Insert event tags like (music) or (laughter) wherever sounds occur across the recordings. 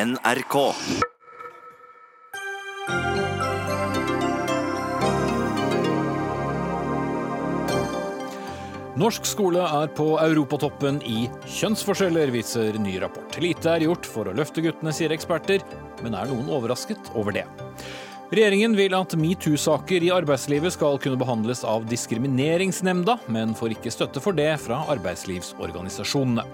NRK. Norsk skole er på europatoppen i kjønnsforskjeller, viser ny rapport. Lite er gjort for å løfte guttene, sier eksperter, men er noen overrasket over det? Regjeringen vil at metoo-saker i arbeidslivet skal kunne behandles av Diskrimineringsnemnda, men får ikke støtte for det fra arbeidslivsorganisasjonene.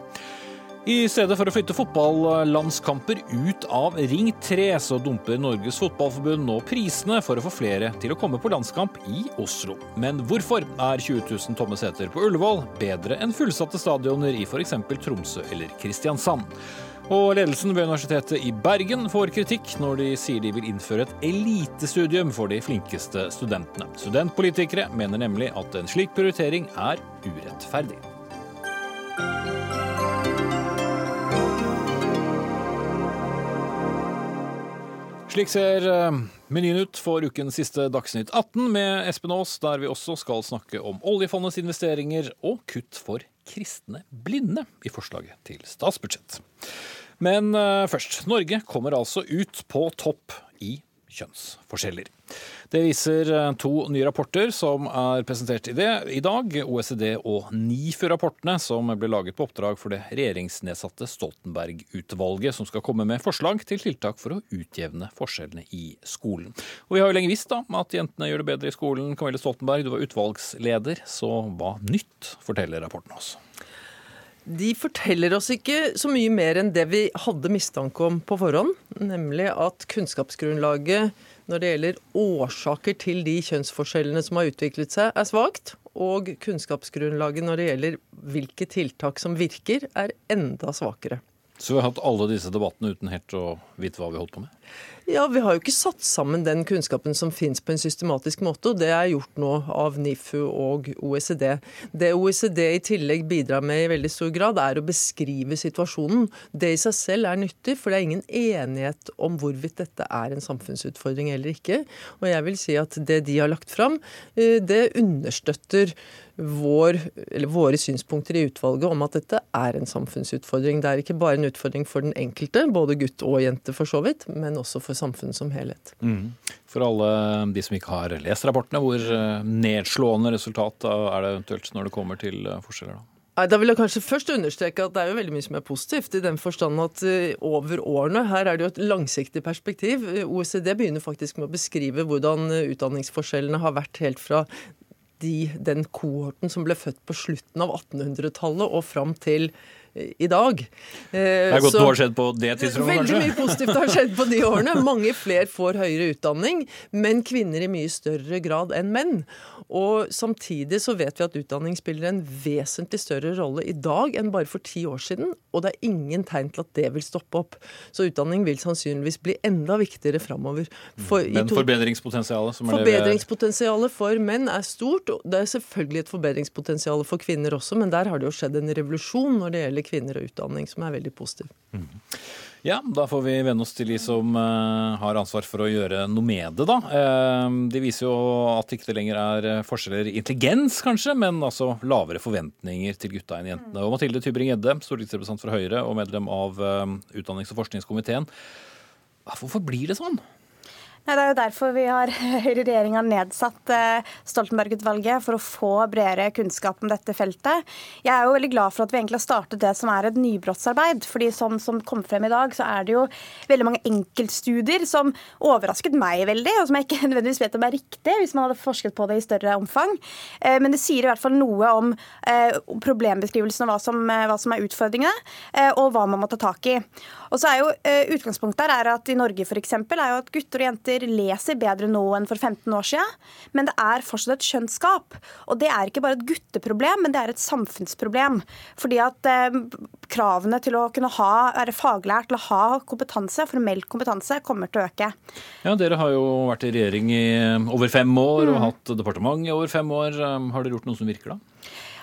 I stedet for å flytte fotballandskamper ut av Ring 3, så dumper Norges Fotballforbund nå prisene for å få flere til å komme på landskamp i Oslo. Men hvorfor er 20 000 tomme seter på Ullevål bedre enn fullsatte stadioner i f.eks. Tromsø eller Kristiansand? Og ledelsen ved Universitetet i Bergen får kritikk når de sier de vil innføre et elitestudium for de flinkeste studentene. Studentpolitikere mener nemlig at en slik prioritering er urettferdig. Slik ser eh, menyen ut for ukens siste Dagsnytt 18 med Espen Aas, der vi også skal snakke om oljefondets investeringer og kutt for kristne blinde i forslaget til statsbudsjett. Men eh, først. Norge kommer altså ut på topp i kjønnsforskjeller. Det viser eh, to nye rapporter som er presentert i det i dag. OECD og NIFU-rapportene som ble laget på oppdrag for det regjeringsnedsatte Stoltenberg-utvalget, som skal komme med forslag til tiltak for å utjevne forskjellene i skolen. Og Vi har jo lenge visst da at jentene gjør det bedre i skolen. Camille Stoltenberg, du var utvalgsleder, så hva nytt forteller rapporten oss? De forteller oss ikke så mye mer enn det vi hadde mistanke om på forhånd, nemlig at kunnskapsgrunnlaget når det gjelder årsaker til de kjønnsforskjellene som har utviklet seg, er svakt. Og kunnskapsgrunnlaget når det gjelder hvilke tiltak som virker, er enda svakere. Så vi har hatt alle disse debattene uten helt å vite hva vi holdt på med? Ja, Vi har jo ikke satt sammen den kunnskapen som finnes på en systematisk måte, og det er gjort nå av NIFU og OECD. Det OECD i tillegg bidrar med i veldig stor grad, er å beskrive situasjonen. Det i seg selv er nyttig, for det er ingen enighet om hvorvidt dette er en samfunnsutfordring eller ikke. Og jeg vil si at det de har lagt fram, eh, det understøtter vår, våre synspunkter i utvalget om at dette er en samfunnsutfordring. Det er ikke bare en utfordring for den enkelte, både gutt og jente for så vidt, men også for samfunnet som helhet. Mm. For alle de som ikke har lest rapportene, hvor eh, nedslående resultat er det eventuelt når det kommer til eh, forskjeller? da? Da vil jeg kanskje først understreke at det er jo veldig mye som er positivt, i den forstand at eh, over årene Her er det jo et langsiktig perspektiv. OECD begynner faktisk med å beskrive hvordan utdanningsforskjellene har vært helt fra de, den kohorten som ble født på slutten av 1800-tallet og fram til i dag. Eh, det er godt noe har skjedd på det tidsrommet, kanskje? Veldig mye positivt har skjedd på de årene. Mange flere får høyere utdanning, men kvinner i mye større grad enn menn. Og samtidig så vet vi at utdanning spiller en vesentlig større rolle i dag enn bare for ti år siden, og det er ingen tegn til at det vil stoppe opp. Så utdanning vil sannsynligvis bli enda viktigere framover. For, Men forbedringspotensialet? forbedringspotensialet for menn er stort. Det er selvfølgelig et forbedringspotensial for kvinner også, men der har det jo skjedd en revolusjon når det gjelder kvinner og utdanning, som er veldig positiv. Ja, da får vi venne oss til de som uh, har ansvar for å gjøre noe med det, da. Uh, de viser jo at det ikke lenger er eh, forskjeller i intelligens, kanskje, men altså lavere forventninger til gutta enn jentene. Og Mathilde Tybring-Gjedde, stortingsrepresentant for Høyre og medlem av utdannings- og forskningskomiteen. Hvorfor blir det sånn? Nei, Det er jo derfor vi har (laughs) Høyre-regjeringa nedsatt eh, Stoltenberg-utvalget, for å få bredere kunnskap om dette feltet. Jeg er jo veldig glad for at vi egentlig har startet det som er et nybrottsarbeid. fordi sånn som kom frem i dag, så er det jo veldig mange enkeltstudier som overrasket meg veldig, og som jeg ikke (laughs) nødvendigvis vet om er riktig, hvis man hadde forsket på det i større omfang. Eh, men det sier i hvert fall noe om eh, problembeskrivelsen og hva som, hva som er utfordringene, og hva man må ta tak i. Og så er jo Utgangspunktet her er at i Norge for eksempel, er jo at gutter og jenter jenter leser bedre nå enn for 15 år siden, men det er fortsatt et kjønnsgap. Og det er ikke bare et gutteproblem, men det er et samfunnsproblem. Fordi at eh, kravene til å kunne ha, være faglært til å ha kompetanse, formell kompetanse, kommer til å øke. Ja, Dere har jo vært i regjering i over fem år mm. og hatt departement i over fem år. Har dere gjort noe som virker da?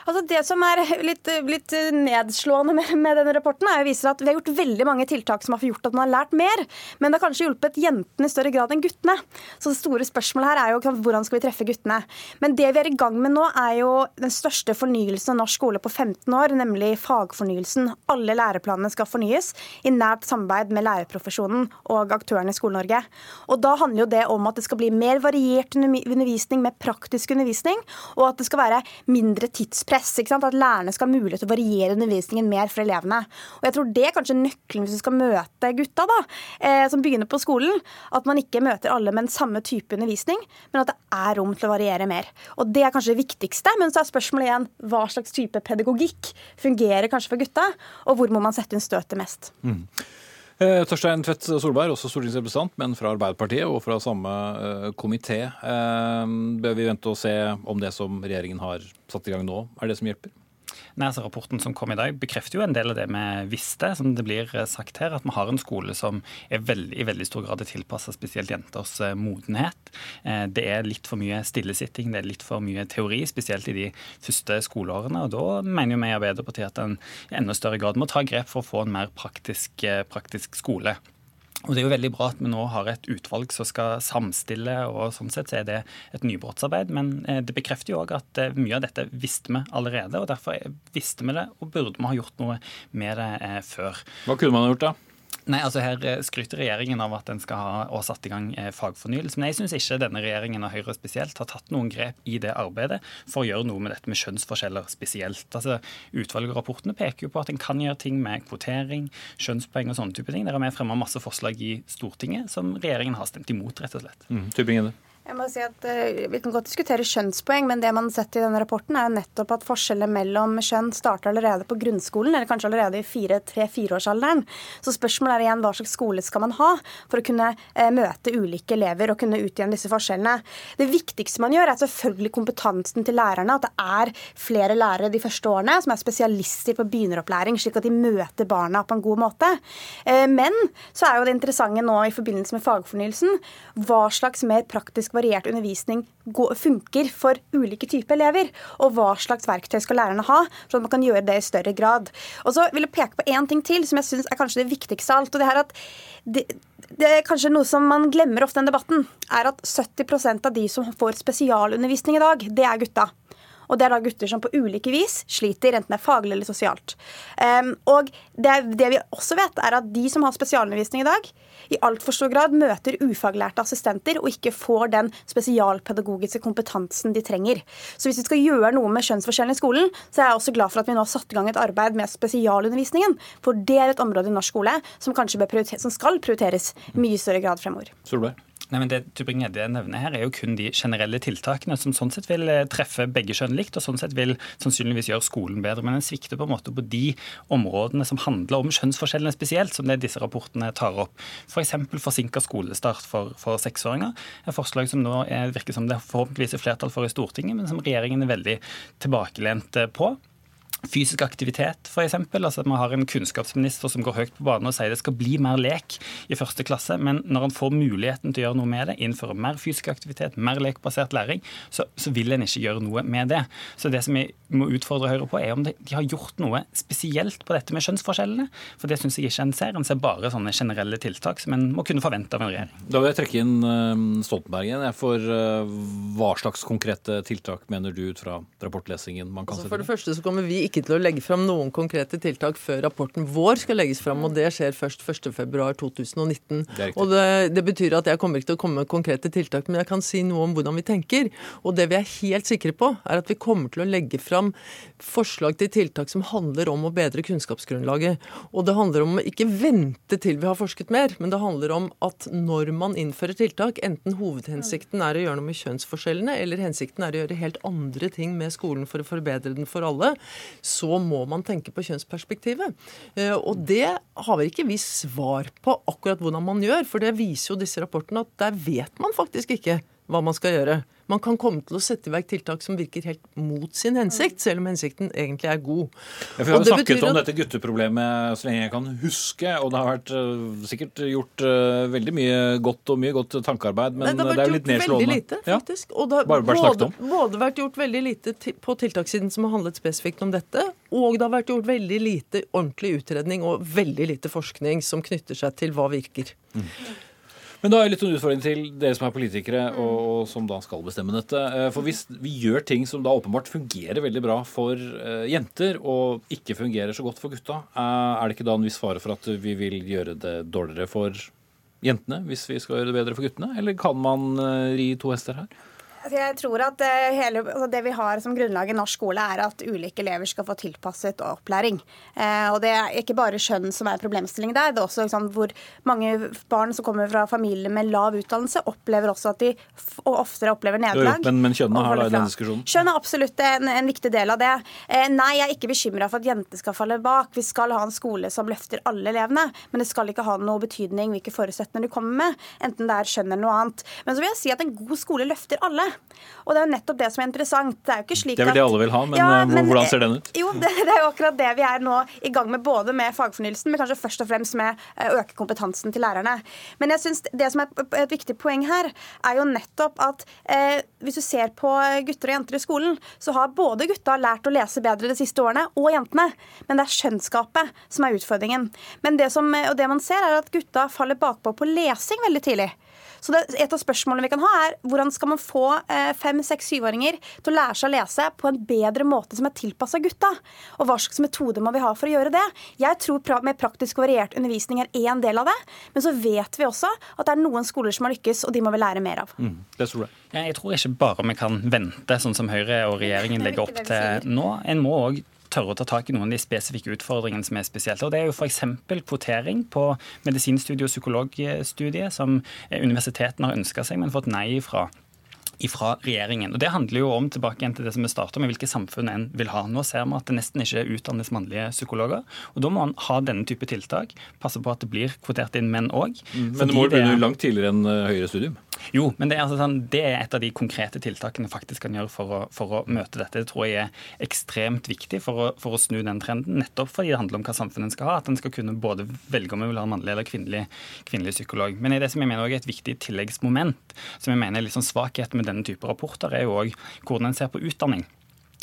Altså Det som er litt, litt nedslående med, med, denne rapporten, er å vise at vi har gjort veldig mange tiltak som har gjort at man har lært mer, men det har kanskje hjulpet jentene i større grad enn guttene. Så det store spørsmålet her er jo hvordan skal vi treffe guttene. Men det vi er i gang med nå, er jo den største fornyelsen av norsk skole på 15 år, nemlig fagfornyelsen. Alle læreplanene skal fornyes i nært samarbeid med lærerprofesjonen og aktørene i Skole-Norge. Og Da handler jo det om at det skal bli mer variert undervisning, med praktisk undervisning, og at det skal være mindre tidspress press. At lærerne skal ha mulighet til å variere undervisningen mer for elevene. Og jeg tror Det er kanskje nøkkelen hvis du skal møte gutta da, eh, som begynner på skolen. At man ikke møter alle med den samme type undervisning, men at det er rom til å variere mer. Og Det er kanskje det viktigste. Men så er spørsmålet igjen hva slags type pedagogikk fungerer kanskje for gutta, og hvor må man sette inn støtet mest. Mm. Eh, Torstein Tvedt Solberg, også stortingsrepresentant, men fra Arbeiderpartiet og fra samme eh, komité. Eh, bør vi vente og se om det som regjeringen har satt i gang nå, er det som hjelper? Nei, altså Rapporten som kom i dag, bekrefter jo en del av det vi visste. som det blir eh, sagt her, At vi har en skole som veldig, i veldig stor grad er tilpassa spesielt jenters eh, modenhet. Eh, det er litt for mye stillesitting, det er litt for mye teori, spesielt i de første skoleårene. og Da mener jo vi i Arbeiderpartiet at en i enda større grad må ta grep for å få en mer praktisk, praktisk skole. Og Det er jo veldig bra at vi nå har et utvalg som skal samstille, og sånn sett så er det et nybrottsarbeid. Men eh, det bekrefter jo òg at eh, mye av dette visste vi allerede, og derfor visste vi det og burde vi ha gjort noe med det eh, før. Hva kunne man ha gjort da? Nei, altså Her eh, skryter regjeringen av at den skal ha og satt i gang eh, fagfornyelse. Men jeg syns ikke denne regjeringen og Høyre spesielt har tatt noen grep i det arbeidet for å gjøre noe med dette med kjønnsforskjeller spesielt. Altså Utvalget peker jo på at en kan gjøre ting med kvotering, kjønnspoeng og sånne type ting. Der har vi fremma masse forslag i Stortinget som regjeringen har stemt imot, rett og slett. Mm, jeg må si at uh, Vi kan godt diskutere kjønnspoeng, men det man har sett i denne rapporten, er nettopp at forskjellene mellom kjønn starter allerede på grunnskolen, eller kanskje allerede i fire, tre-fireårsalderen. Så spørsmålet er igjen hva slags skole skal man ha for å kunne uh, møte ulike elever og kunne utjevne disse forskjellene. Det viktigste man gjør, er selvfølgelig kompetansen til lærerne. At det er flere lærere de første årene som er spesialister på begynneropplæring, slik at de møter barna på en god måte. Uh, men så er jo det interessante nå i forbindelse med fagfornyelsen hva slags mer praktisk variert undervisning funker for ulike typer elever. Og hva slags verktøy skal lærerne ha for at man kan gjøre det i større grad. Og så vil jeg peke på én ting til som jeg syns er kanskje det viktigste av alt. og det er at det, det er kanskje noe som man glemmer ofte i den debatten, er at 70% av de som får spesialundervisning i dag, det er gutta. Og det er da gutter som på ulike vis sliter, enten det er faglig eller sosialt. Um, og det, det, vi også vet, er at de som har spesialundervisning i dag, i altfor stor grad møter ufaglærte assistenter og ikke får den spesialpedagogiske kompetansen de trenger. Så hvis vi skal gjøre noe med kjønnsforskjellen i skolen, så er jeg også glad for at vi nå har satt i gang et arbeid med spesialundervisningen. For det er et område i norsk skole som kanskje som skal prioriteres mye større grad fremover. Solberg. Nei, men Det Tubring-Gjedde nevner her, er jo kun de generelle tiltakene som sånn sett vil eh, treffe begge kjønn likt, og sånn sett vil sannsynligvis gjøre skolen bedre. Men en svikter på en måte på de områdene som handler om kjønnsforskjellene spesielt, som det disse rapportene tar opp. F.eks. For forsinka skolestart for, for seksåringer. Et forslag som nå er, virker som det forhåpentligvis er flertall for i Stortinget, men som regjeringen er veldig tilbakelent på. Fysisk aktivitet, f.eks. Altså, vi har en kunnskapsminister som går høyt på banen og sier det skal bli mer lek i første klasse. Men når han får muligheten til å gjøre noe med det, innføre mer fysisk aktivitet, mer lekbasert læring, så, så vil en ikke gjøre noe med det. Så det som vi må utfordre Høyre på, er om de, de har gjort noe spesielt på dette med kjønnsforskjellene. For det syns jeg ikke en ser. En ser bare sånne generelle tiltak som en må kunne forvente av en regjering. Da vil jeg trekke inn uh, Stoltenberg igjen. For uh, hva slags konkrete tiltak mener du ut fra rapportlesingen man kan altså, For det første så kommer vi ikke ikke til å legge fram noen konkrete tiltak før rapporten vår skal legges fram, og det skjer først 1.2.2019. Det og det, det, betyr at jeg kommer ikke til å komme med konkrete tiltak, men jeg kan si noe om hvordan vi tenker. Og det vi er helt sikre på, er at vi kommer til å legge fram forslag til tiltak som handler om å bedre kunnskapsgrunnlaget. Og det handler om å ikke vente til vi har forsket mer, men det handler om at når man innfører tiltak, enten hovedhensikten er å gjøre noe med kjønnsforskjellene, eller hensikten er å gjøre helt andre ting med skolen for å forbedre den for alle, så må man tenke på kjønnsperspektivet. Eh, og det har ikke vi svar på akkurat hvordan man gjør, for det viser jo disse rapportene at der vet man faktisk ikke hva man skal gjøre. Man kan komme til å sette i verk tiltak som virker helt mot sin hensikt, selv om hensikten egentlig er god. Ja, vi har jo snakket om dette gutteproblemet så lenge jeg kan huske, og det har vært uh, sikkert gjort uh, veldig mye godt og mye godt tankearbeid, men Nei, det, det, er jo litt nedslående. Lite, faktisk. Og det har bare, bare både, både vært gjort veldig lite på tiltakssiden som har handlet spesifikt om dette, og det har vært gjort veldig lite ordentlig utredning og veldig lite forskning som knytter seg til hva virker. Mm. Men da er litt en utfordring til dere som er politikere og, og, som da skal bestemme dette. Eh, for hvis vi gjør ting som da åpenbart fungerer veldig bra for uh, jenter, og ikke fungerer så godt for gutta, uh, er det ikke da en viss fare for at vi vil gjøre det dårligere for jentene hvis vi skal gjøre det bedre for guttene? Eller kan man ri to hester her? Altså, jeg tror at eh, hele, altså Det vi har som grunnlag i norsk skole, er at ulike elever skal få tilpasset opplæring. Eh, og Det er ikke bare skjønn som er problemstilling der. Det er også liksom, hvor mange barn som kommer fra familier med lav utdannelse, opplever også at de oftere opplever nederlag. Men, men kjønnet har da i den diskusjonen? Kjønn er absolutt en, en, viktig del av det. Eh, nei, jeg er ikke bekymra for at jenter skal falle bak. Vi skal ha en skole som løfter alle elevene, men det skal ikke ha noe betydning hvilke forutsetninger du kommer med, enten det er skjønn eller noe annet. Men så vil jeg si at en god skole løfter alle. Og det er jo nettopp det som er interessant. Det er jo ikke slik Det er vel det alle vil ha, men, ja, eh, men hvordan ser den ut? Jo, (laughs) det, det, er jo akkurat det vi er nå i gang med, både med fagfornyelsen, men kanskje først og fremst med eh, å øke kompetansen til lærerne. Men jeg synes det som er et viktig poeng her, er jo nettopp at eh, hvis du ser på gutter og jenter i skolen, så har både gutta lært å lese bedre de siste årene, og jentene. Men det er skjønnskapet som er utfordringen. Men det, som, og det man ser, er at gutta faller bakpå på lesing veldig tidlig. Så det, Et av spørsmålene vi kan ha, er hvordan skal man få eh, fem, seks, syvåringer til å lære seg å lese på en bedre måte som er tilpassa gutta? Og hva slags metode må vi ha for å gjøre det? Jeg tror pra med praktisk og variert undervisning er én del av det, men så vet vi også at det er noen skoler som har lykkes, og de må vi lære mer av. Mm, det tror jeg. Jeg tror ikke bare vi kan vente, sånn som Høyre og regjeringen (laughs) legger opp til nå. En må òg tørre å ta tak i noen av de spesifikke utfordringene som er spesielt. Og Det er jo f.eks. kvotering på medisinstudiet og psykologstudiet, som universitetene har ønska seg, men fått nei fra fra regjeringen. Og Det handler jo om tilbake igjen til det som vi startet med, hvilke samfunn en vil ha. Nå ser vi at det nesten ikke utdannes mannlige psykologer. og Da må en ha denne type tiltak. Passe på at det blir kvotert inn menn òg. Mm, men det må jo begynne langt tidligere enn eh, høyere studium? Jo, men det er, altså sånn, det er, et av de konkrete tiltakene faktisk kan gjøre for å, for å, møte dette. Det tror jeg er ekstremt viktig for å, for å, snu den trenden. Nettopp fordi det handler om hva samfunnet skal ha. At en skal kunne både velge om en vil ha mannlig eller kvinnelig, kvinnelig psykolog. Men det som jeg mener er et viktig tilleggsmoment, som jeg mener er litt sånn svakhet med denne type rapporter, er jo òg hvordan en ser på utdanning.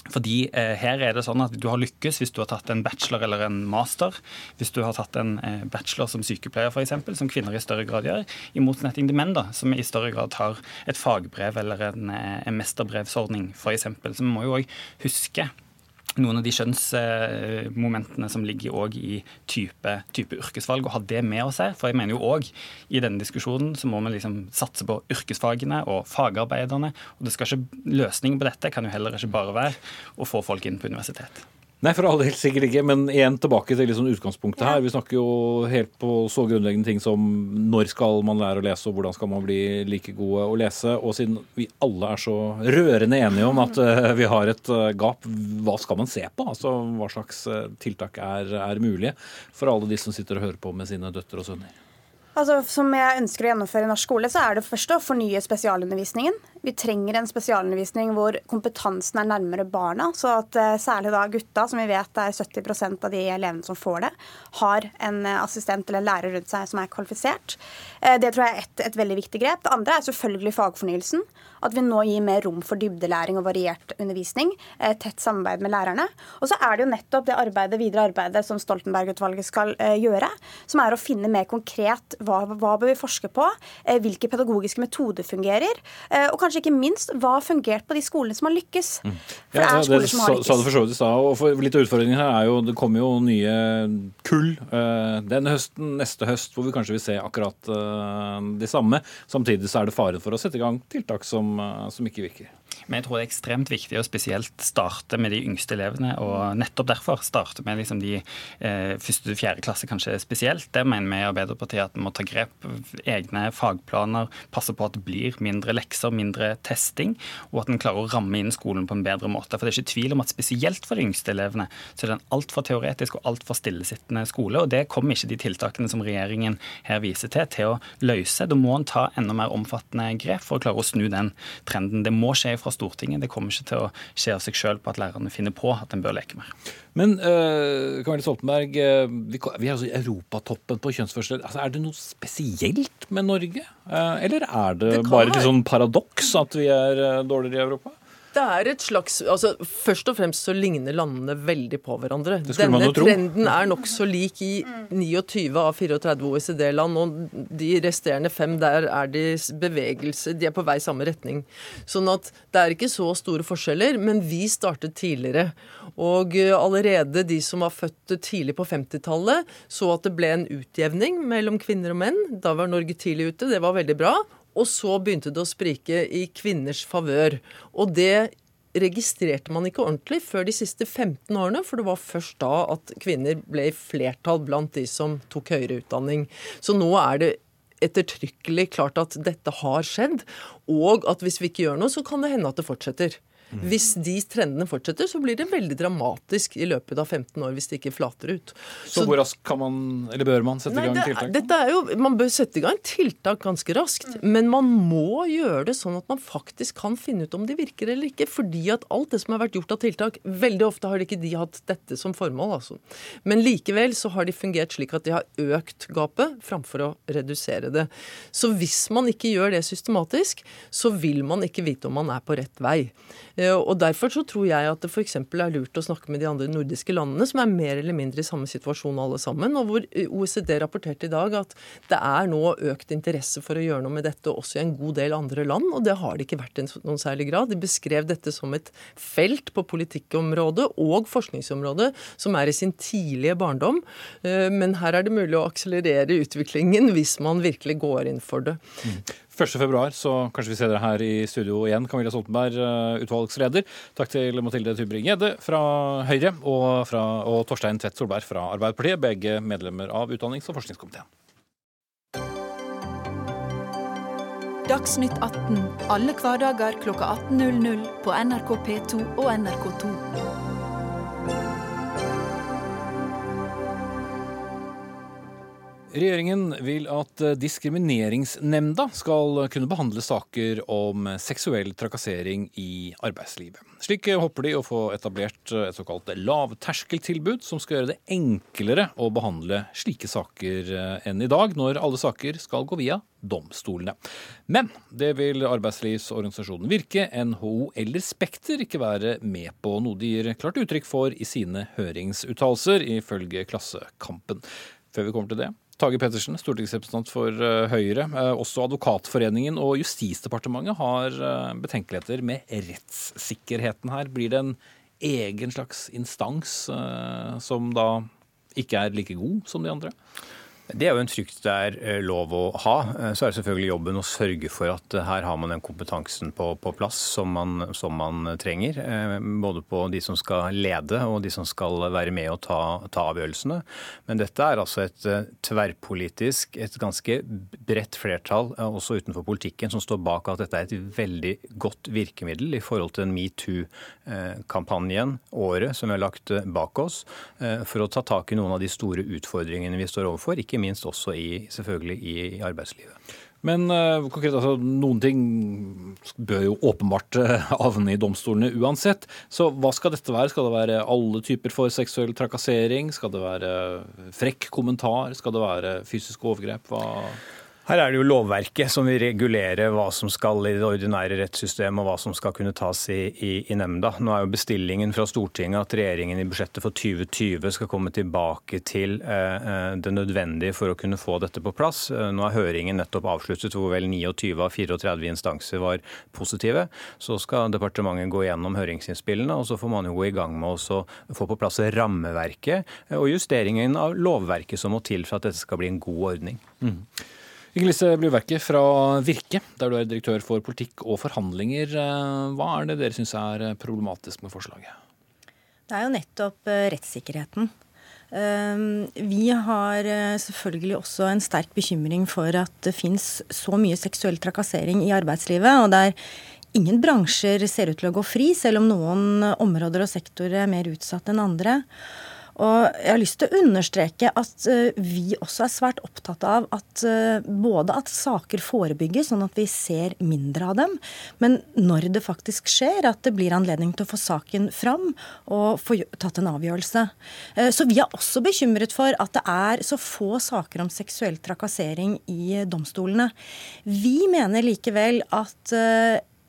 Fordi eh, her er det sånn at Du har lykkes hvis du har tatt en bachelor eller en master. Hvis du har tatt en eh, bachelor som sykepleier, f.eks., som kvinner i større grad gjør. I motsetning til menn, da, som i større grad tar et fagbrev eller en, eh, en mesterbrevsordning, f.eks. Så vi må jo òg huske noen av de skjønnsmomentene som ligger også i type, type, yrkesvalg, og ha det med oss her. For jeg mener jo òg i denne diskusjonen så må vi liksom satse på yrkesfagene og fagarbeiderne. Og det skal ikke, løsningen på dette kan jo heller ikke bare være å få folk inn på universitet. Nei, for all del sikkert ikke. Men igjen tilbake til liksom utgangspunktet her. Vi snakker jo helt på så grunnleggende ting som når skal man lære å lese, og hvordan skal man bli like gode å lese. Og siden vi alle er så rørende enige om at uh, vi har et uh, gap, hva skal man se på? Altså hva slags uh, tiltak er, er mulige for alle de som sitter og hører på med sine døtre og sønner? Altså, som jeg ønsker å gjennomføre i norsk skole, så er det først å fornye spesialundervisningen. Vi trenger en spesialundervisning hvor kompetansen er nærmere barna. Så at uh, særlig da gutta, som vi vet er 70% av de elevene som får det, har en uh, assistent eller en lærer rundt seg som er kvalifisert. Uh, det tror jeg er et, et veldig viktig grep. Det andre er selvfølgelig fagfornyelsen. At vi nå gir mer rom for dybdelæring og variert undervisning. Eh, tett samarbeid med lærerne. Og så er det jo nettopp det arbeidet, videre arbeidet som Stoltenberg-utvalget skal eh, gjøre, som er å finne mer konkret hva, hva bør vi forske på, eh, hvilke pedagogiske metoder fungerer, og kanskje ikke minst hva har fungert på de skolene som har lykkes. Mm. For det er skoler som har lykkes. Sa det for så vidt i stad. Og for litt av utfordringen her er jo det kommer jo nye kull denne høsten, neste høst, hvor vi kanskje vil se akkurat det samme. Samtidig så er det fare for å sette i gang tiltak som som, eh, som ikke virker. Men jeg tror det er ekstremt viktig å spesielt starte med de yngste elevene. Og nettopp derfor starte med liksom de eh, første til fjerde klasse kanskje spesielt. Det mener vi i Arbeiderpartiet at vi må ta grep. Egne fagplaner, passe på at det blir mindre lekser, mindre testing, og at en klarer å ramme inn skolen på en bedre måte. For det er ikke tvil om at spesielt for de yngste elevene så er det en altfor teoretisk og altfor stillesittende skole. Og det kommer ikke de tiltakene som regjeringen her viser til, til å løse. Da må en ta enda mer omfattende grep for å klare å snu den trenden. Det må skje fra Stortinget. Det kommer ikke til å skje av seg sjøl på at lærerne finner på at en bør leke mer. Men uh, Camille Stoltenberg, uh, vi, vi er altså i europatoppen på kjønnsforskjeller. Altså, er det noe spesielt med Norge? Uh, eller er det, det bare et sånn paradoks at vi er uh, dårligere i Europa? Det er et slags altså Først og fremst så ligner landene veldig på hverandre. Denne trenden er nokså lik i 29 av 34 OECD-land, og de resterende fem der er de bevegelse De er på vei i samme retning. Sånn at det er ikke så store forskjeller, men vi startet tidligere. Og eh, allerede de som var født tidlig på 50-tallet, så at det ble en utjevning mellom kvinner og menn. Da var Norge tidlig ute, det var veldig bra. Og så begynte det å sprike i kvinners favør. Og det registrerte man ikke ordentlig før de siste 15 årene, for det var først da at kvinner ble i flertall blant de som tok høyere utdanning. Så nå er det ettertrykkelig klart at dette har skjedd, og at hvis vi ikke gjør noe, så kan det hende at det fortsetter. Hvis de trendene fortsetter, så blir det veldig dramatisk i løpet av 15 år hvis det ikke flater ut. Så, så hvor raskt kan man, eller bør man sette nei, i gang tiltak? Dette er jo, Man bør sette i gang tiltak ganske raskt, mm. men man må gjøre det sånn at man faktisk kan finne ut om de virker eller ikke. Fordi at alt det som har vært gjort av tiltak, veldig ofte har ikke de hatt dette som formål. altså. Men likevel så har de fungert slik at de har økt gapet framfor å redusere det. Så hvis man ikke gjør det systematisk, så vil man ikke vite om man er på rett vei. Eh, og Derfor så tror jeg at det f.eks. er lurt å snakke med de andre nordiske landene, som er mer eller mindre i samme situasjon alle sammen, og hvor eh, OECD rapporterte i dag at det er nå økt interesse for å gjøre noe med dette også i en god del andre land, og det har det ikke vært i noen særlig grad. De beskrev dette som et felt på politikkområdet og forskningsområdet som er i sin tidlige barndom, eh, men her er det mulig å akselerere utviklingen hvis man virkelig går inn for det. Mm. 1.2, så kanskje vi ser dere her i studio igjen. Camilla Stoltenberg, eh, utvalgsleder. Takk til Mathilde Tybring-Gjedde fra Høyre og, fra, og Torstein Tvedt Solberg fra Arbeiderpartiet, begge medlemmer av utdannings- og forskningskomiteen. Dagsnytt 18 alle hverdager kl 18.00 på NRK P2 og NRK2. Regjeringen vil at eh, Diskrimineringsnemnda skal kunne behandle saker om seksuell trakassering i arbeidslivet. Slik håper de å få etablert et såkalt lavterskeltilbud, som skal gjøre det enklere å behandle slike saker eh, enn i dag, når alle saker skal gå via domstolene. Men det vil arbeidslivsorganisasjonen Virke, NHO eller Spekter ikke være med på, noe de gir klart uttrykk for i sine høringsuttalelser, ifølge Klassekampen. Før vi kommer til det, Tage Pettersen, stortingsrepresentant for eh, Høyre. Eh, også Advokatforeningen og Justisdepartementet har eh, betenkeligheter med rettssikkerheten her. Blir det en egen slags instans som da ikke er like god som de andre? Det er jo en frykt det er eh, lov å ha. Eh, så er det selvfølgelig jobben å sørge for at eh, her har man den kompetansen på, på plass som man, som man, trenger. Både på de som skal lede og de som skal være med og ta, ta avgjørelsene. Men dette er altså et tverrpolitisk, et ganske bredt flertall også utenfor politikken som står bak at dette er et veldig godt virkemiddel i forhold til den metoo-kampanjen, året som vi har lagt bak oss, for å ta tak i noen av de store utfordringene vi står overfor. ikke minst også i, selvfølgelig i, arbeidslivet. Men uh, konkret, altså, noen ting bør jo åpenbart uh, havne i domstolene uansett. Så hva skal dette være? Skal det være alle typer for seksuell trakassering? Skal det være frekk kommentar? Skal det være fysiske overgrep? Hva her er det jo lovverket som vil regulere hva som skal i det ordinære rettssystemet, og hva som skal kunne tas i, i, i, nemnda. Nå er jo bestillingen fra Stortinget at regjeringen i budsjettet for 2020 skal komme tilbake til eh, eh, det nødvendige for å kunne få dette på plass. Eh, nå er høringen nettopp avsluttet, hvor vel 29 av 34 instanser var positive. Så skal departementet gå gjennom høringsinnspillene, og så får man jo gå i gang med å få på plass rammeverket og justeringen av lovverket som må til for at dette skal bli en god ordning. Mm. Inger-Lise Bluverket fra Virke, der du er direktør for politikk og forhandlinger. Hva er det dere syns er problematisk med forslaget? Det er jo nettopp rettssikkerheten. Vi har selvfølgelig også en sterk bekymring for at det fins så mye seksuell trakassering i arbeidslivet. og det er Ingen bransjer ser ut til å gå fri, selv om noen områder og sektorer er mer utsatt enn andre. Og jeg har lyst til å understreke at eh, vi også er svært opptatt av at eh, både at saker forebygges, sånn at vi ser mindre av dem, men når det faktisk skjer, at det blir anledning til å få saken fram og få tatt en avgjørelse. Eh, så vi er også bekymret for at det er så få saker om seksuell trakassering i domstolene. Vi mener likevel at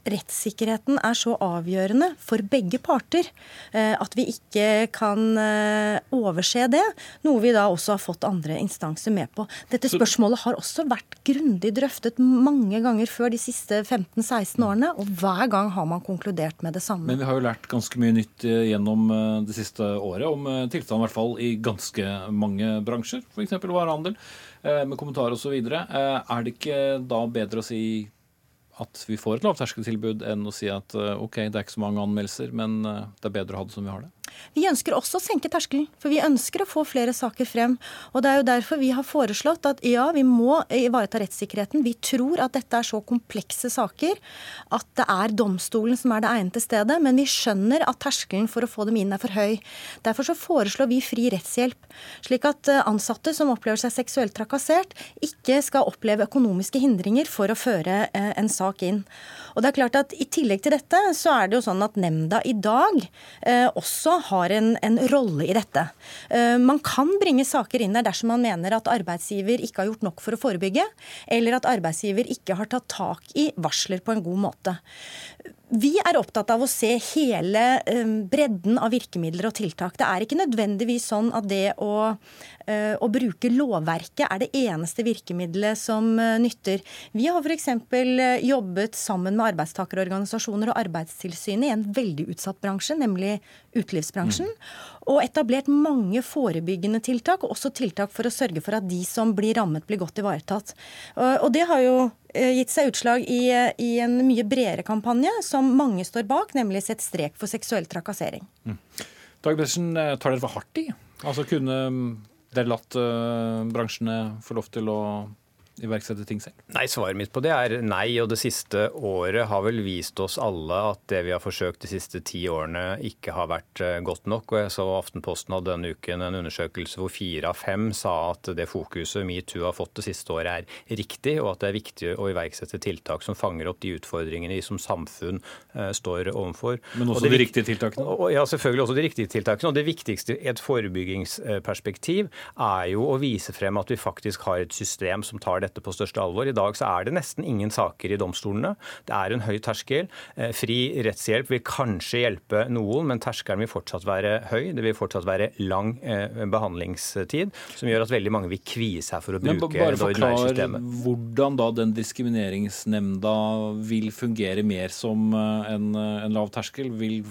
rettssikkerheten er så avgjørende for begge parter eh, at vi ikke kan eh, overse det, noe vi da også har fått andre instanser med på. Dette spørsmålet har også vært grundig drøftet mange ganger før de siste 15-16 årene, og hver gang har man konkludert med det samme. Men vi har jo lært ganske mye nytt eh, gjennom det siste året om tilstanden i hvert fall i ganske mange bransjer, f.eks. varehandel, med kommentarer osv. Er det ikke da bedre å si at vi får et lavterskeltilbud enn å si at eh, ok, det er ikke så mange anmeldelser, men eh, det er bedre å ha det som vi har det? Vi ønsker også å senke terskelen, for vi ønsker å få flere saker frem. Og Det er jo derfor vi har foreslått at ja, vi må ivareta rettssikkerheten. Vi tror at dette er så komplekse saker at det er domstolen som er det egnede stedet. Men vi skjønner at terskelen for å få dem inn er for høy. Derfor så foreslår vi fri rettshjelp. Slik at eh, ansatte som opplever seg seksuelt trakassert, ikke skal oppleve økonomiske hindringer for å føre eh, en sak inn. Og det er klart at I tillegg til dette så er det jo sånn at nemnda i dag eh, også har en, en, rolle i dette. Eh, man kan bringe saker inn der dersom man mener at arbeidsgiver ikke har gjort nok for å forebygge, eller at arbeidsgiver ikke har tatt tak i varsler på en god måte. Vi er opptatt av å se hele eh, bredden av virkemidler og tiltak. Det er ikke nødvendigvis sånn at det å, eh, å bruke lovverket er det eneste virkemidlet som eh, nytter. Vi har f.eks. jobbet sammen med arbeidstakerorganisasjoner og Arbeidstilsynet i en veldig utsatt bransje, nemlig utelivsbransjen. Mm. Og etablert mange forebyggende tiltak, og også tiltak for å sørge for at de som blir rammet, blir godt ivaretatt. Og det har jo gitt seg utslag i, i, en mye bredere kampanje som mange står bak, nemlig Sett strek for seksuell trakassering. Mm. Dag Bresjen, eh, tar dere for hardt i? Altså Kunne mm, dere latt bransjene få lov til å iverksette ting selv? Nei, Svaret mitt på det er nei. Og det siste året har vel vist oss alle at det vi har forsøkt de siste ti årene ikke har vært eh, godt nok. Og jeg så Aftenposten hadde denne uken en undersøkelse hvor fire av fem sa at det fokuset metoo har fått det siste året er riktig, og at det er viktig å iverksette tiltak som fanger opp de utfordringene vi som samfunn uh, står overfor. Men også de riktige tiltakene? Og, ja, selvfølgelig også de riktige tiltakene. Og det viktigste i et forebyggingsperspektiv er jo å vise frem at vi faktisk har et system som tar dette dette på største alvor. I dag så er det nesten ingen saker i domstolene. Det er en høy terskel. Eh, fri rettshjelp vil kanskje hjelpe noen, men terskelen vil fortsatt være høy. Det vil fortsatt være lang eh, behandlingstid, som gjør at veldig mange vil kvie seg for å bruke det ordinære systemet. Hvordan da den diskrimineringsnemnda vil fungere mer som eh, en, en lav terskel? Vil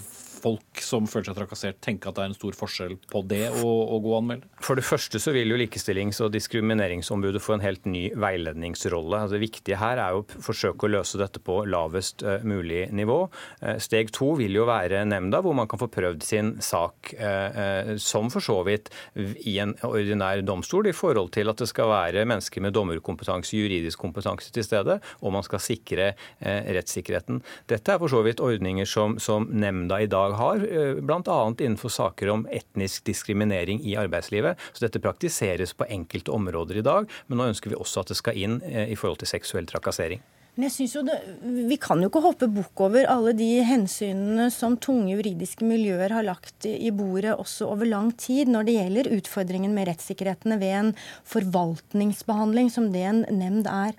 folk som føler seg trakassert, tenke at det er en stor forskjell på det og å gå og anmelde? For det første så vil jo Likestillings- og diskrimineringsombudet få en helt ny veiledningsrolle. Altså det viktige her er å forsøke å løse dette på lavest eh, mulig nivå. Eh, steg to vil jo være nemnda, hvor man kan få prøvd sin sak eh, som for så vidt i en ordinær domstol, i forhold til at det skal være mennesker med dommerkompetanse, juridisk kompetanse til stede, og man skal sikre rettssikkerheten. Dette er for så vidt ordninger som, som nemnda i dag dag har, eh, bl.a. innenfor saker om etnisk diskriminering i arbeidslivet. Så dette praktiseres på enkelte områder i dag, men nå ønsker vi også at det skal inn eh, i forhold til seksuell trakassering. Men jeg synes jo det, Vi kan jo ikke hoppe bukk over alle de hensynene som tunge juridiske miljøer har lagt i bordet også over lang tid når det gjelder utfordringen med rettssikkerhetene ved en forvaltningsbehandling, som det en nemnd er.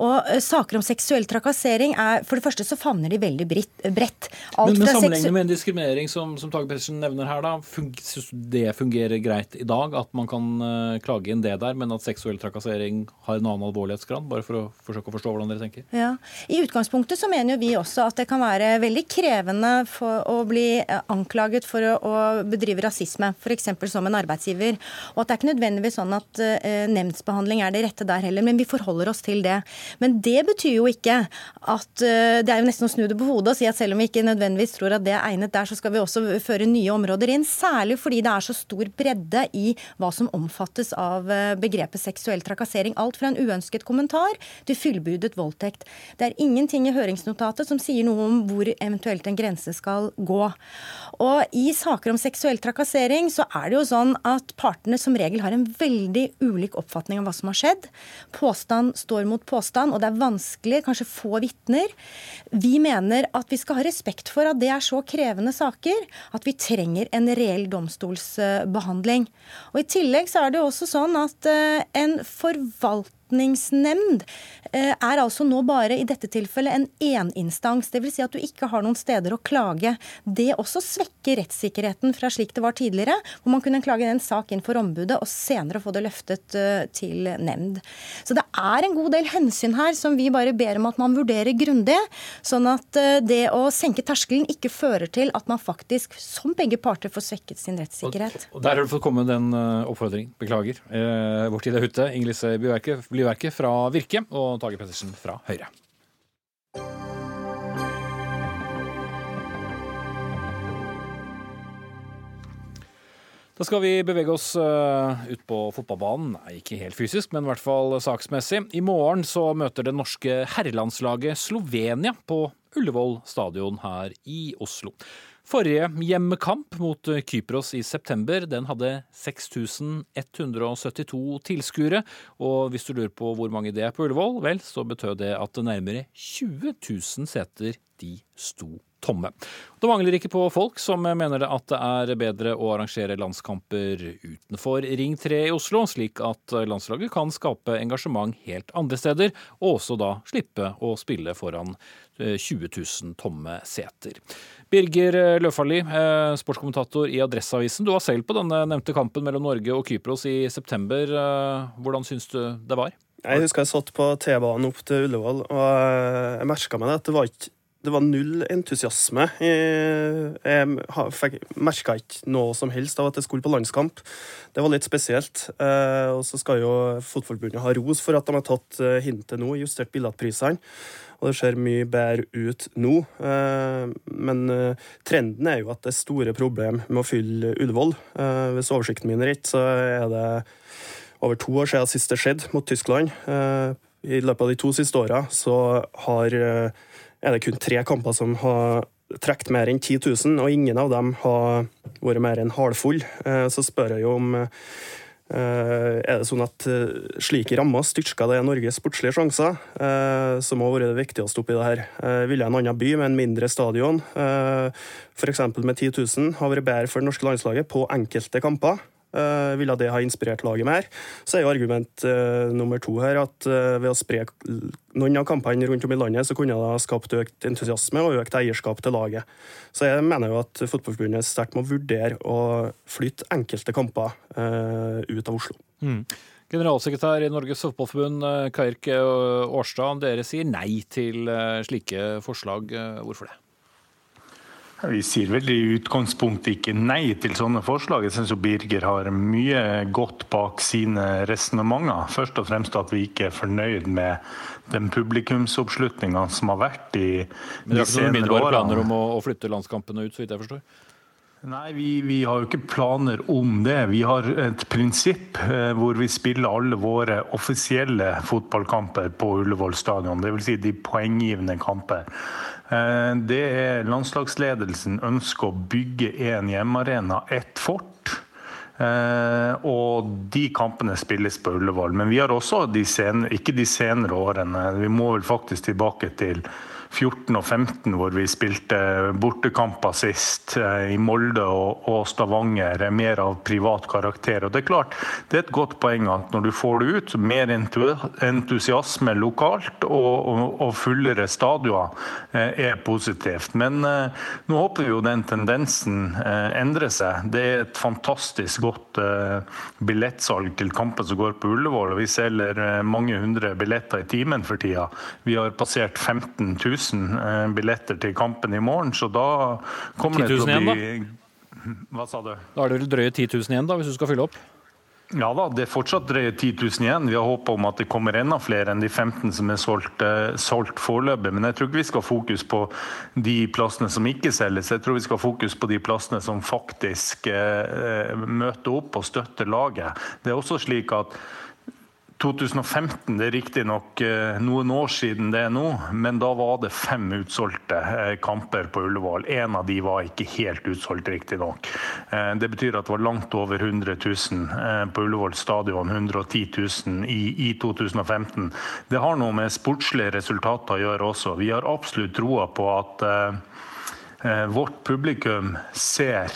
Og uh, Saker om seksuell trakassering er For det første så favner de veldig bredt. Alt men men sammenlignet med en diskriminering som, som Tage Pettersen nevner her, da, syns det fungerer greit i dag? At man kan uh, klage inn det der, men at seksuell trakassering har en annen alvorlighetsgrad? Bare for å forsøke å forstå hvordan dere tenker? Ja. I utgangspunktet så mener jo vi også at det kan være veldig krevende å bli eh, anklaget for å, å bedrive rasisme, f.eks. som en arbeidsgiver. Og at det er ikke nødvendigvis sånn at uh, nemndsbehandling er det rette der heller, men vi forholder oss til det. Men det betyr jo ikke at uh, Det er jo nesten å snu det på hodet og si at selv om vi ikke nødvendigvis tror at det er egnet der, så skal vi også føre nye områder inn. Særlig fordi det er så stor bredde i hva som omfattes av begrepet seksuell trakassering. Alt fra en uønsket kommentar til fullbudet voldtekt konflikt. Det er ingenting i høringsnotatet som sier noe om hvor eventuelt en grense skal gå. Og I saker om seksuell trakassering så er det jo sånn at partene som regel har en veldig ulik oppfatning av hva som har skjedd. Påstand står mot påstand, og det er vanskelig, kanskje få vitner. Vi mener at vi skal ha respekt for at det er så krevende saker at vi trenger en reell domstolsbehandling. Og I tillegg så er det jo også sånn at eh, en forvaltning forvaltningsnemnd eh, er altså nå bare i dette tilfellet en eninstans. Dvs. Si at du ikke har noen steder å klage. Det også svekker rettssikkerheten fra slik det var tidligere, hvor man kunne klage en sak inn for ombudet og senere få det løftet eh, til nemnd. Så det er en god del hensyn her som vi bare ber om at man vurderer grundig, sånn at eh, det å senke terskelen ikke fører til at man faktisk, som begge parter, får svekket sin rettssikkerhet. Og, og der har du fått komme den oppfordringen. Beklager. Eh, vår tid er ute. Ingrid Byverke, Blyverket fra Virke og Tage Pettersen fra Høyre. Da skal vi bevege oss eh, ut på fotballbanen. Nei, ikke helt fysisk, men i hvert fall saksmessig. I morgen så møter det norske herrelandslaget Slovenia på Ullevål stadion her i Oslo. Forrige hjemmekamp mot Kypros i september den hadde 6172 tilskuere. Og hvis du lurer på hvor mange det er på Ullevål, vel, så betød det at nærmere 20 000 seter de sto tomme. Det mangler ikke på folk som mener at det er bedre å arrangere landskamper utenfor Ring 3 i Oslo, slik at landslaget kan skape engasjement helt andre steder, og også da slippe å spille foran 20 eh, 000 tomme seter. Birger Løfaldli, eh, sportskommentator i Adresseavisen. Du var selv på denne nevnte kampen mellom Norge og Kypros i september. Eh, hvordan syns du det var? Jeg husker jeg satt på T-banen opp til Ullevål, og jeg merka meg at det var ikke det var null entusiasme. Jeg jeg merka ikke noe som helst av at jeg skulle på landskamp. Det var litt spesielt. Eh, og så skal jo Fotballforbundet ha ros for at de har tatt eh, hintet nå, justert billettprisene. Og det ser mye bedre ut nå. Eh, men trenden er jo at det er store problemer med å fylle Ullevål. Hvis oversikten min er rett, så er det over to år siden sist det skjedde mot Tyskland. I løpet av de to siste åra så har er det kun tre kamper som har trukket mer enn 10 000, og ingen av dem har vært mer enn halvfull. Eh, så spør jeg jo om eh, er det sånn at eh, slike rammer styrker det Norges sportslige sjanser, som har vært det viktigste oppi det her? Ville en annen by med en mindre stadion, f.eks. med 10 000, ha vært bedre for det norske landslaget på enkelte kamper? Uh, ville det ha inspirert laget mer? Så er jo argument uh, nummer to her at uh, ved å spre noen av kampene rundt om i landet, så kunne det ha skapt økt entusiasme og økt eierskap til laget. Så jeg mener jo at Fotballforbundet sterkt må vurdere å flytte enkelte kamper ut av Oslo. Mm. Generalsekretær i Norges Fotballforbund, Kairk Årstad, dere sier nei til slike forslag. Hvorfor det? Vi sier vel i utgangspunktet ikke nei til sånne forslag. Jeg syns Birger har mye godt bak sine resonnementer. Først og fremst at vi ikke er fornøyd med den publikumsoppslutninga som har vært i de senere årene. Men det er ikke noen planer om å, å flytte landskampene ut, så vidt jeg forstår? Nei, vi, vi, har jo ikke planer om det. Vi har et prinsipp eh, hvor vi spiller alle våre offisielle fotballkamper på Ullevål stadion. Dvs. Si de poenggivende kamper. Eh, det er landslagsledelsen ønsker å bygge en hjemmearena, ett fort. Eh, og de kampene spilles på Ullevål. Men vi har også de senere, ikke de senere årene, vi må vel faktisk tilbake til 14 og 15, hvor vi spilte bortekamper sist, eh, i Molde og, Stavanger Stavanger, mer av privat karakter. Og Det er klart, det er et godt poeng at når du får det ut, mer entusiasme lokalt og, og fullere stadioner eh, er positivt. Men eh, nå håper vi jo den tendensen endrer seg. Det er et fantastisk godt billettsalg til kampen som går på Ullevål. og Vi selger mange hundre billetter i timen for tida. Vi har passert 15 000 billetter til kampen i morgen, så da kommer det til å bli Hva sa du? Da er det vel drøye 10 000 igjen, da, hvis du skal fylle opp? Ja da, det er fortsatt drøye 10 000 igjen. Vi har håp om at det kommer enda flere enn de 15 som er solgt, eh, solgt foreløpig. Men jeg tror ikke vi skal ha fokus på de plassene som ikke selges. Jeg tror vi skal ha fokus på de plassene som faktisk eh, møter opp og støtter laget. Det er også slik at 2015 det er riktignok eh, noen år siden det er nå, men da var det fem utsolgte eh, kamper på Ullevål. En av de var ikke helt utsolgt, riktignok. Eh, det betyr at det var langt over 100 000 på Ullevål stadion. 110 000 i, i 2015. Det har noe med sportslige resultater å gjøre også. Vi har absolutt troa på at vårt publikum ser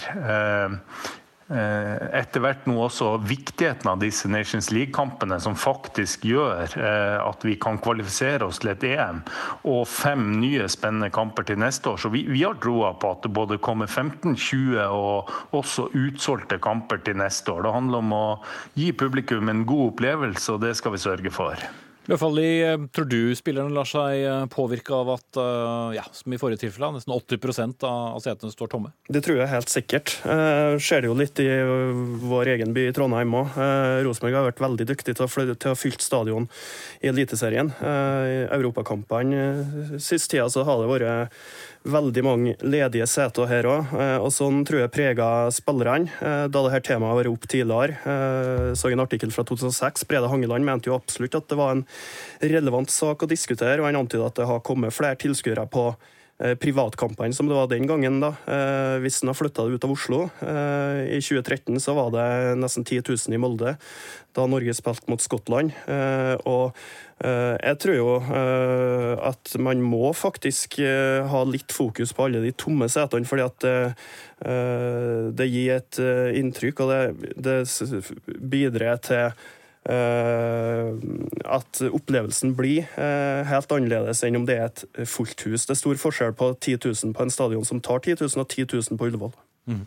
etter hvert nå også viktigheten av disse Nations League-kampene, som faktisk gjør eh, at vi kan kvalifisere oss til et EM, og fem nye spennende kamper til neste år. Så vi, vi har troa på at det både kommer 15, 20 og også utsolgte kamper til neste år. Det handler om å gi publikum en god opplevelse, og det skal vi sørge for. Løfaldli, eh, tror du spillerne lar seg eh, påvirke av at eh, ja, som i forrige tilfelle, nesten 80% av setene står tomme? Det tror jeg helt sikkert. Eh, ser det jo litt i vår egen by i Trondheim òg. Eh, Rosenborg har vært veldig dyktig til å, til å fylle stadion i Eliteserien. Eh, I europakampene sist tida så har det vært veldig mange ledige seter her òg. Eh, og sånn tror jeg prega spillerne. Eh, da dette temaet var opp tidligere, Jeg så en artikkel fra 2006. Brede Hangeland mente jo absolutt at det var en relevant sak å diskutere, og han antydet at det har kommet flere tilskuere på privatkampene som det var den gangen. da. Hvis en har flytta det ut av Oslo. I 2013 så var det nesten 10 000 i Molde da Norge spilte mot Skottland. Og Eh, jeg tror jo eh, at man må faktisk eh, ha litt fokus på alle de tomme setene, fordi at det gir et inntrykk, og det, det bidrar til at opplevelsen blir helt annerledes enn om det er et fullt hus. Det er stor forskjell på 10 000 på en stadion som tar 10 000, og 10 000 på Ullevål. Mm.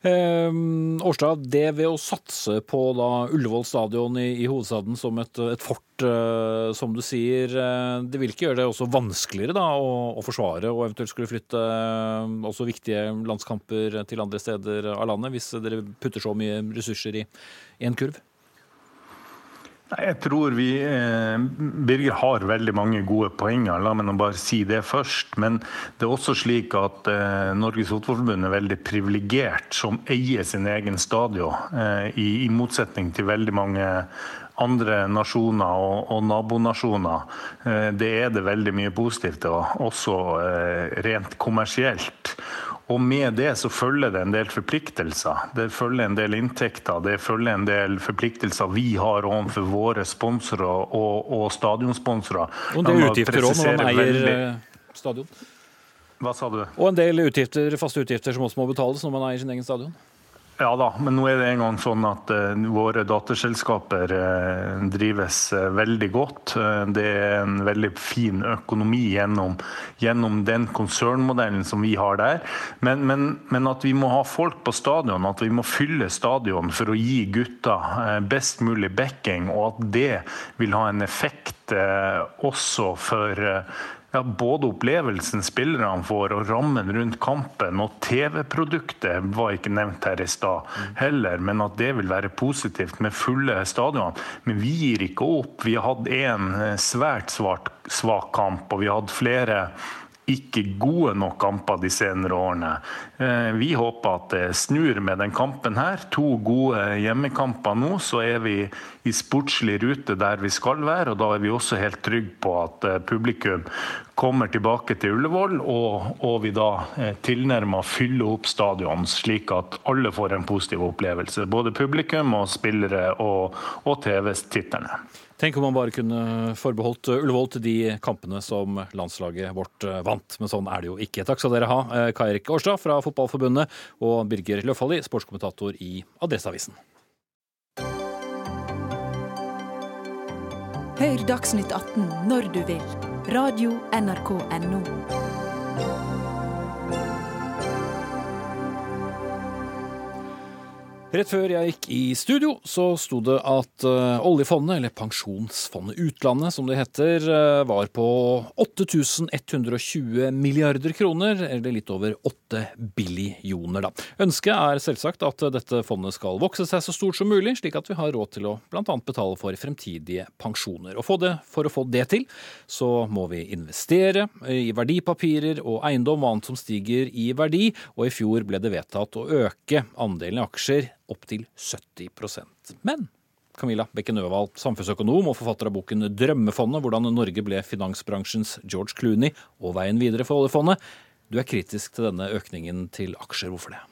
Eh, Årstad, det ved å satse på da Ullevål stadion i, i hovedstaden som et, et fort, eh, som du sier, eh, det vil ikke gjøre det også vanskeligere da, å, å, forsvare og eventuelt skulle flytte eh, også viktige landskamper til andre steder av landet, hvis dere putter så mye ressurser i en kurv? Jeg tror vi eh, Birger har veldig mange gode poenger, la meg nå bare si det først. Men det er også slik at eh, Norges Fotballforbund er veldig privilegert som eier sin egen stadion. Eh, i, motsetning til veldig mange andre nasjoner og, og nabonasjoner. Det er det veldig mye positivt og også rent kommersielt. Og med det så følger det en del forpliktelser. Det følger en del inntekter. Det følger en del forpliktelser vi har overfor våre sponsorer og, og stadionsponsorer. Og en del utgifter òg når man eier veldig... Eh, stadion? Hva sa du? Og en del utgifter, faste utgifter som også må betales når man eier sin egen stadion? Ja da, men nå er det en gang sånn at uh, våre datterselskaper uh, drives uh, veldig godt. det er en veldig fin økonomi gjennom, gjennom den konsernmodellen som vi har der. Men, men, men, at vi må ha folk på stadion, at vi må fylle stadion for å gi gutta best mulig backing, og at det vil ha en effekt også for ja, både opplevelsen spillerne får og rammen rundt kampen. Og TV-produktet var ikke nevnt her i stad heller, men at det vil være positivt med fulle stadioner. Men vi gir ikke opp. Vi har hatt en svært svak kamp, og vi har hatt flere ikke gode nok kamper de senere årene. Eh, vi håper at det snur med den kampen her. To gode hjemmekamper nå, så er vi i sportslig rute der vi skal være. Og da er vi også helt trygge på at eh, publikum kommer tilbake til Ullevål, og, og vi da eh, tilnærmer fyller opp stadion, slik at alle får en positiv opplevelse. Både publikum og spillere og, og TV-titterne. Tenk om man bare kunne forbeholdt Ullevål til de kampene som landslaget vårt eh, vant. Men sånn er det jo ikke. Takk skal dere ha, eh, Kai Erik Årstad fra Fotballforbundet og Birger Løfaldli, sportskommentator i Adresseavisen. Hør Dagsnytt 18 når du vil. Radio NRK Radio.nrk.no. Rett før jeg gikk i studio, så sto det at uh, oljefondet, eller Pensjonsfondet utlandet som det heter, uh, var på 8120 milliarder kroner, eller litt over 8 billioner, da. Ønsket er selvsagt at dette fondet skal vokse seg så stort som mulig, slik at vi har råd til å bl.a. betale for fremtidige pensjoner. Og for å få det til, så må vi investere i verdipapirer og eiendom og annet som stiger i verdi, og i fjor ble det vedtatt å øke andelen aksjer opptil 70% Men Camilla Bekken Øvald, samfunnsøkonom og forfatter av boken 'Drømmefondet hvordan Norge ble finansbransjens George Clooney og veien videre for oljefondet'. Du er kritisk til denne økningen til aksjer. Hvorfor det?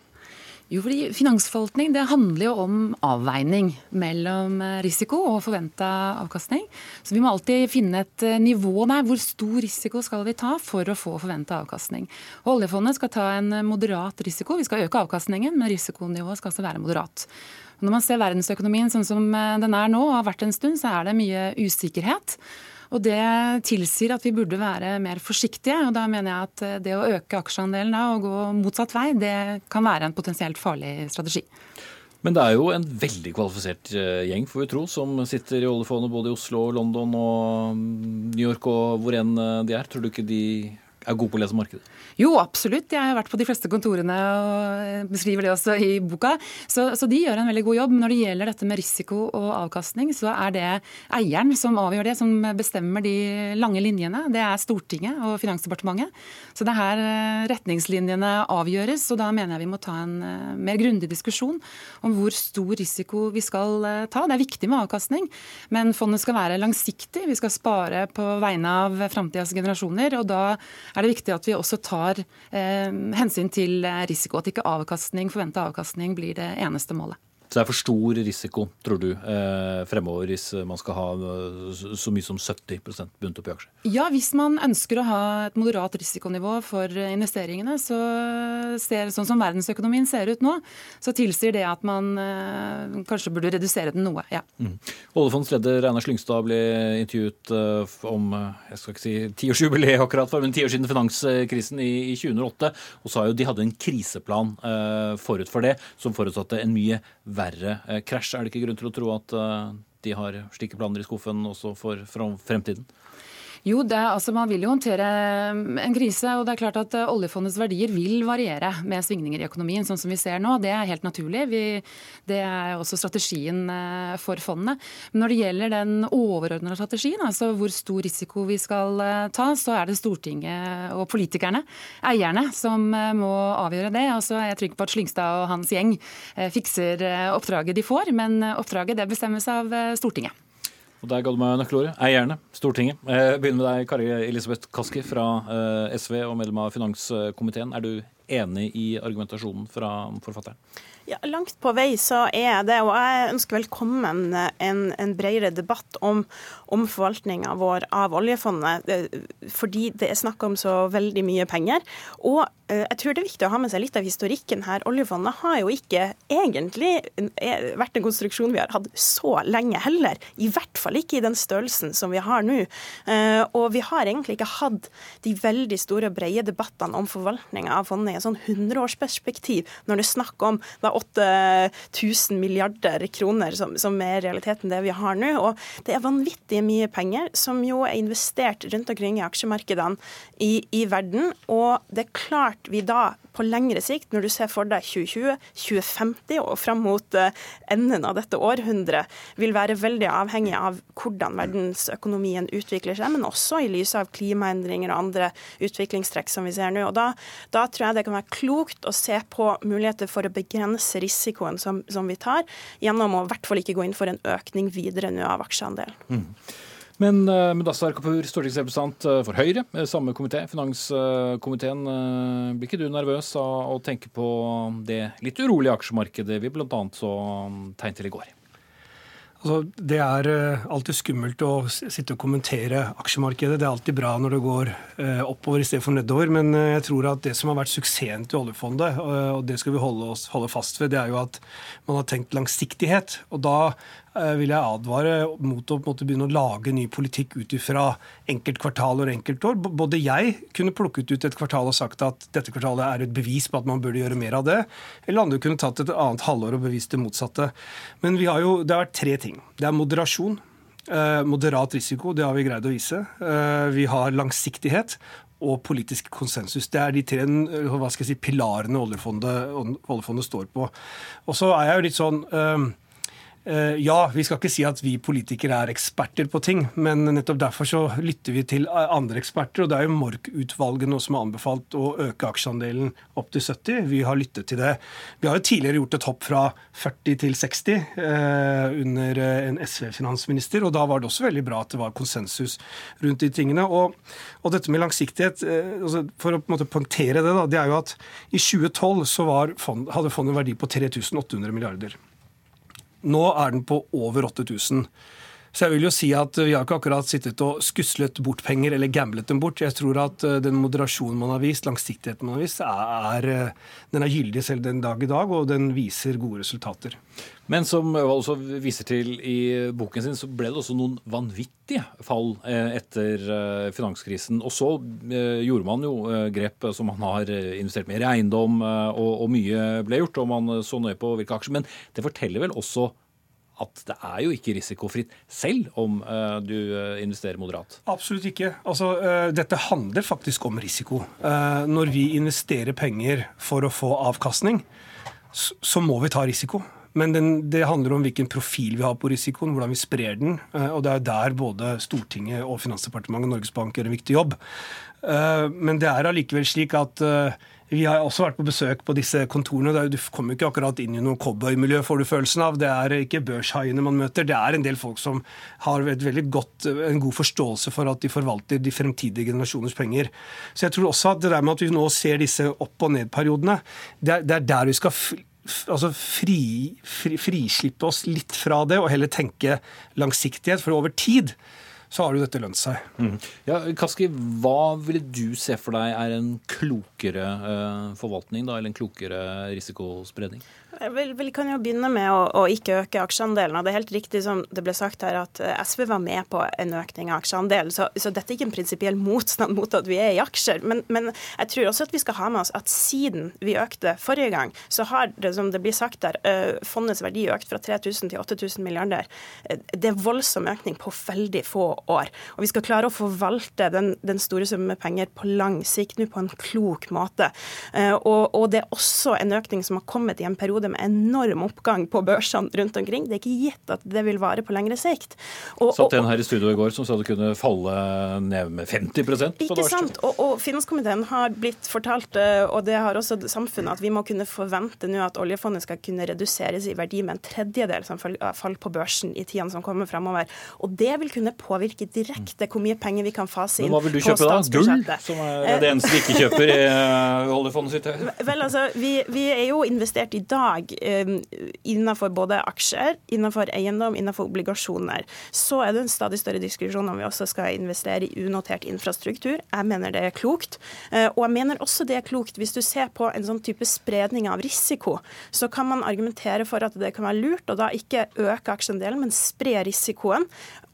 Jo, fordi Finansforvaltning det handler jo om avveining mellom eh, risiko og forventa avkastning. Så Vi må alltid finne et eh, nivå der. Hvor stor risiko skal vi ta for å få forventa avkastning? Og Oljefondet skal ta en moderat risiko. Vi skal øke avkastningen, men risikonivået skal altså være moderat. Når man ser verdensøkonomien sånn som eh, den er nå, og har vært en stund, så er det mye usikkerhet. Og Det tilsier at vi burde være mer forsiktige. og Da mener jeg at eh, det å øke aksjeandelen da, og gå motsatt vei, det kan være en potensielt farlig strategi. Men det er jo en veldig kvalifisert eh, gjeng får vi tro, som sitter i oljefondet både i Oslo, London og mm, New York og hvor enn eh, de er. Tror du ikke de er god på å lese markedet? Jo, absolutt. Jeg har vært på de fleste kontorene og beskriver det også i boka. Så, så, de gjør en veldig god jobb. Men Når det gjelder dette med risiko og avkastning, så er det eieren som avgjør det, som bestemmer de lange linjene. Det er Stortinget og Finansdepartementet. Så det er her eh, retningslinjene avgjøres. Og da mener jeg vi må ta en eh, mer grundig diskusjon om hvor stor risiko vi skal eh, ta. Det er viktig med avkastning, men fondet skal være langsiktig. Vi skal spare på vegne av framtidas generasjoner. og da er det viktig at vi også tar eh, hensyn til risiko. At ikke avkastning, forventa avkastning blir det eneste målet. Så det er for stor risiko, tror du, eh, fremover hvis man skal ha eh, så mye som 70 bundet opp i aksjer? Ja, hvis man ønsker å ha et moderat risikonivå for investeringene, så ser sånn som verdensøkonomien ser ut nå, så tilsier det at man eh, kanskje burde redusere den noe. ja. Mm. Oljefondsleder Einar Slyngstad ble intervjuet om jeg skal ikke si tiårsjubileet akkurat, men ti år siden finanskrisen i, i 2008, og sa jo de hadde en kriseplan forut for det, som forutsatte en mye verre eh, krasj. Er det ikke grunn til å tro at eh, de har slike planer i skuffen også for fremtiden? Jo, det, altså Man vil jo håndtere mm, en krise. og det er klart at eh, Oljefondets verdier vil variere med svingninger i økonomien, sånn som vi ser nå. Det er helt naturlig. Vi, det er også strategien eh, for fondet. Men når det gjelder den overordnede strategien, altså hvor stor risiko vi skal eh, ta, så er det Stortinget og politikerne, eierne, som må avgjøre det. Altså, jeg er trygg på at Slyngstad og hans gjeng fikser oppdraget de får, men oppdraget det bestemmes av Stortinget. Og Der ga du meg nøkkelordet. Eierne, Stortinget. Eh, begynner med deg, Kari Elisabeth Kaski fra eh, SV og medlem av finanskomiteen. Er du enig i argumentasjonen fra forfatteren? Ja, Langt på vei så er jeg det. Og jeg ønsker velkommen en, en bredere debatt om, om forvaltninga vår av oljefondet. Fordi det er snakk om så veldig mye penger. Og eh, jeg tror det er viktig å ha med seg litt av historikken her. Oljefondet har jo ikke egentlig eh, vært en konstruksjon vi har hatt så lenge heller. I hvert fall ikke i den størrelsen som vi har nå. Eh, og vi har egentlig ikke hatt de veldig store og brede debattene om forvaltninga av fondet et sånn 100-årsperspektiv når det er snakk om da 8000 milliarder kroner, som, som, er realiteten det vi har nå. Og det er vanvittig mye penger som jo er investert rundt omkring i aksjemarkedene i, i verden. Og det er klart vi da på lengre sikt, når du ser for deg 2020, 2050 og fram mot eh, enden av dette århundret, vil være veldig avhengig av hvordan verdensøkonomien utvikler seg, men også i lys av klimaendringer og andre utviklingstrekk som vi ser nå. Og da, da tror jeg det kan være klokt å se på muligheter for å begrense risikoen som, som vi tar, gjennom å i hvert fall ikke gå inn for en økning videre nå av aksjeandelen. Mm. Men uh, Mudassar Kapur, stortingsrepresentant eh, for Høyre, eh, samme komité, finanskomiteen. Blir ikke du nervøs av å tenke på det litt urolige aksjemarkedet vi bl.a. så mm, tegn til i går? Altså, det er alltid skummelt å sitte og kommentere aksjemarkedet. Det er alltid bra når det går oppover istedenfor nedover. Men jeg tror at det som har vært suksessen til oljefondet, og det skal vi holde, oss, holde, fast ved, det er jo at man har tenkt langsiktighet. Og da eh, vil jeg advare mot å måtte begynne å lage ny politikk ut ifra enkeltkvartaler og enkeltår. Både jeg kunne plukket ut et kvartal og sagt at dette kvartalet er et bevis på at man burde gjøre mer av det, eller andre kunne tatt et annet halvår og bevist det motsatte. Men har jo, det har vært tre ting. Det er moderasjon. Eh, moderat risiko, det har vi greid å vise. Eh, vi har langsiktighet, og politisk konsensus. Det er de tre hva skal jeg si, pilarene oljefondet, oljefondet står på. Og så er jeg jo litt sånn Eh, ja, vi skal ikke si at vi politikere er eksperter på ting, men nettopp derfor så lytter vi til andre eksperter. og Det er jo Mork-utvalget nå som har anbefalt å øke aksjeandelen opp til 70. Vi har lyttet til det. Vi har jo tidligere gjort et hopp fra 40 til 60 eh, under eh, en SV-finansminister, og da var det også veldig bra at det var konsensus rundt de tingene. Og, og dette med langsiktighet, eh, altså for å på en måte poengtere det, da, det er jo at i 2012 så fond, hadde fondet en verdi på 3800 milliarder. Nå er den på over 8000. Så jeg vil jo si at vi har ikke akkurat sittet og skuslet bort penger eller gamblet dem bort. Jeg tror at eh, den moderasjonen man har vist, langsiktigheten man har vist, er, eh, den er gyldig selv den dag i dag, og den viser gode resultater. Men som Øvald også viser til i boken sin, så ble det også noen vanvittige fall eh, etter finanskrisen. Og så gjorde man jo grep som man har investert mer i eiendom, og, mye ble gjort, og man så nøye på hvilke aksjer. Men det forteller vel også at det er jo ikke risikofritt selv om uh, du eh, investerer moderat? Absolutt ikke. Altså, uh, dette handler faktisk om risiko. Når vi investerer penger for å få avkastning, så, så må vi ta risiko. Men den, det handler om hvilken profil vi har på risikoen, hvordan vi sprer den. Og det er der både Stortinget og Finansdepartementet og Norges Bank gjør en viktig jobb. Men det er allikevel slik at vi har også vært på besøk på disse kontorene. Du kommer ikke akkurat inn i noe cowboymiljø, får du følelsen av. Det er ikke børshaiene man møter. Det er en del folk som har godt, en god forståelse for at de forvalter de fremtidige generasjoners penger. Så jeg tror også at det der med at vi nå ser disse opp- og ned-periodene, det, det, er der vi skal altså fri, fri, frislippe oss litt fra det, og heller tenke langsiktighet. For over tid så har jo dette lønt seg. Mm. Ja, Kaski, hva ville du se for deg er en klokere uh, forvaltning, da, eller en klokere risikospredning? Vel, vi kan jo begynne med å, å ikke øke aksjeandelen. og Det er helt riktig som det ble sagt her at eh, SV var med på en økning av aksjeandelen. Så, så, dette er ikke en prinsipiell motstand mot at vi er i aksjer. Men, men, jeg tror også at vi skal ha med oss at siden vi økte forrige gang, så har det som det blir sagt der, eh, fondets verdi økt fra 3000 til 8000 milliarder. Eh, det er voldsom økning på veldig få år. Og vi skal klare å forvalte den, den store summen med penger på lang sikt nå på en klok måte. Og, og det er også en økning som har kommet i en periode med enorm oppgang på børsene rundt omkring. Det er ikke gitt at det vil vare på lengre sikt. Og, Satt en her i studio i går som sa det kunne falle ned med 50 på Ikke sant. Og, og Finanskomiteen har blitt fortalt, eh, og det har også samfunnet, at vi må kunne forvente nå at oljefondet skal kunne reduseres i verdi med en tredjedel som fall på børsen i tidene som kommer fremover. Og det vil kunne påvirke direkte hvor mye penger vi kan fase inn. Men hva vil du kjøpe da? Gull, som er det eneste vi ikke kjøper i eh, oljefondet sitt? Vel, altså, vi, vi er jo investert i dag eh, innenfor både aksjer, innenfor eiendom, innenfor obligasjoner. Så er det en stadig større diskusjon om vi også skal investere i unotert infrastruktur. Jeg mener det er klokt. Uh, og jeg mener også det er klokt hvis du ser på en sånn type spredning av risiko. Så kan man argumentere for at det kan være lurt å da ikke øke aksjeandelen, men spre risikoen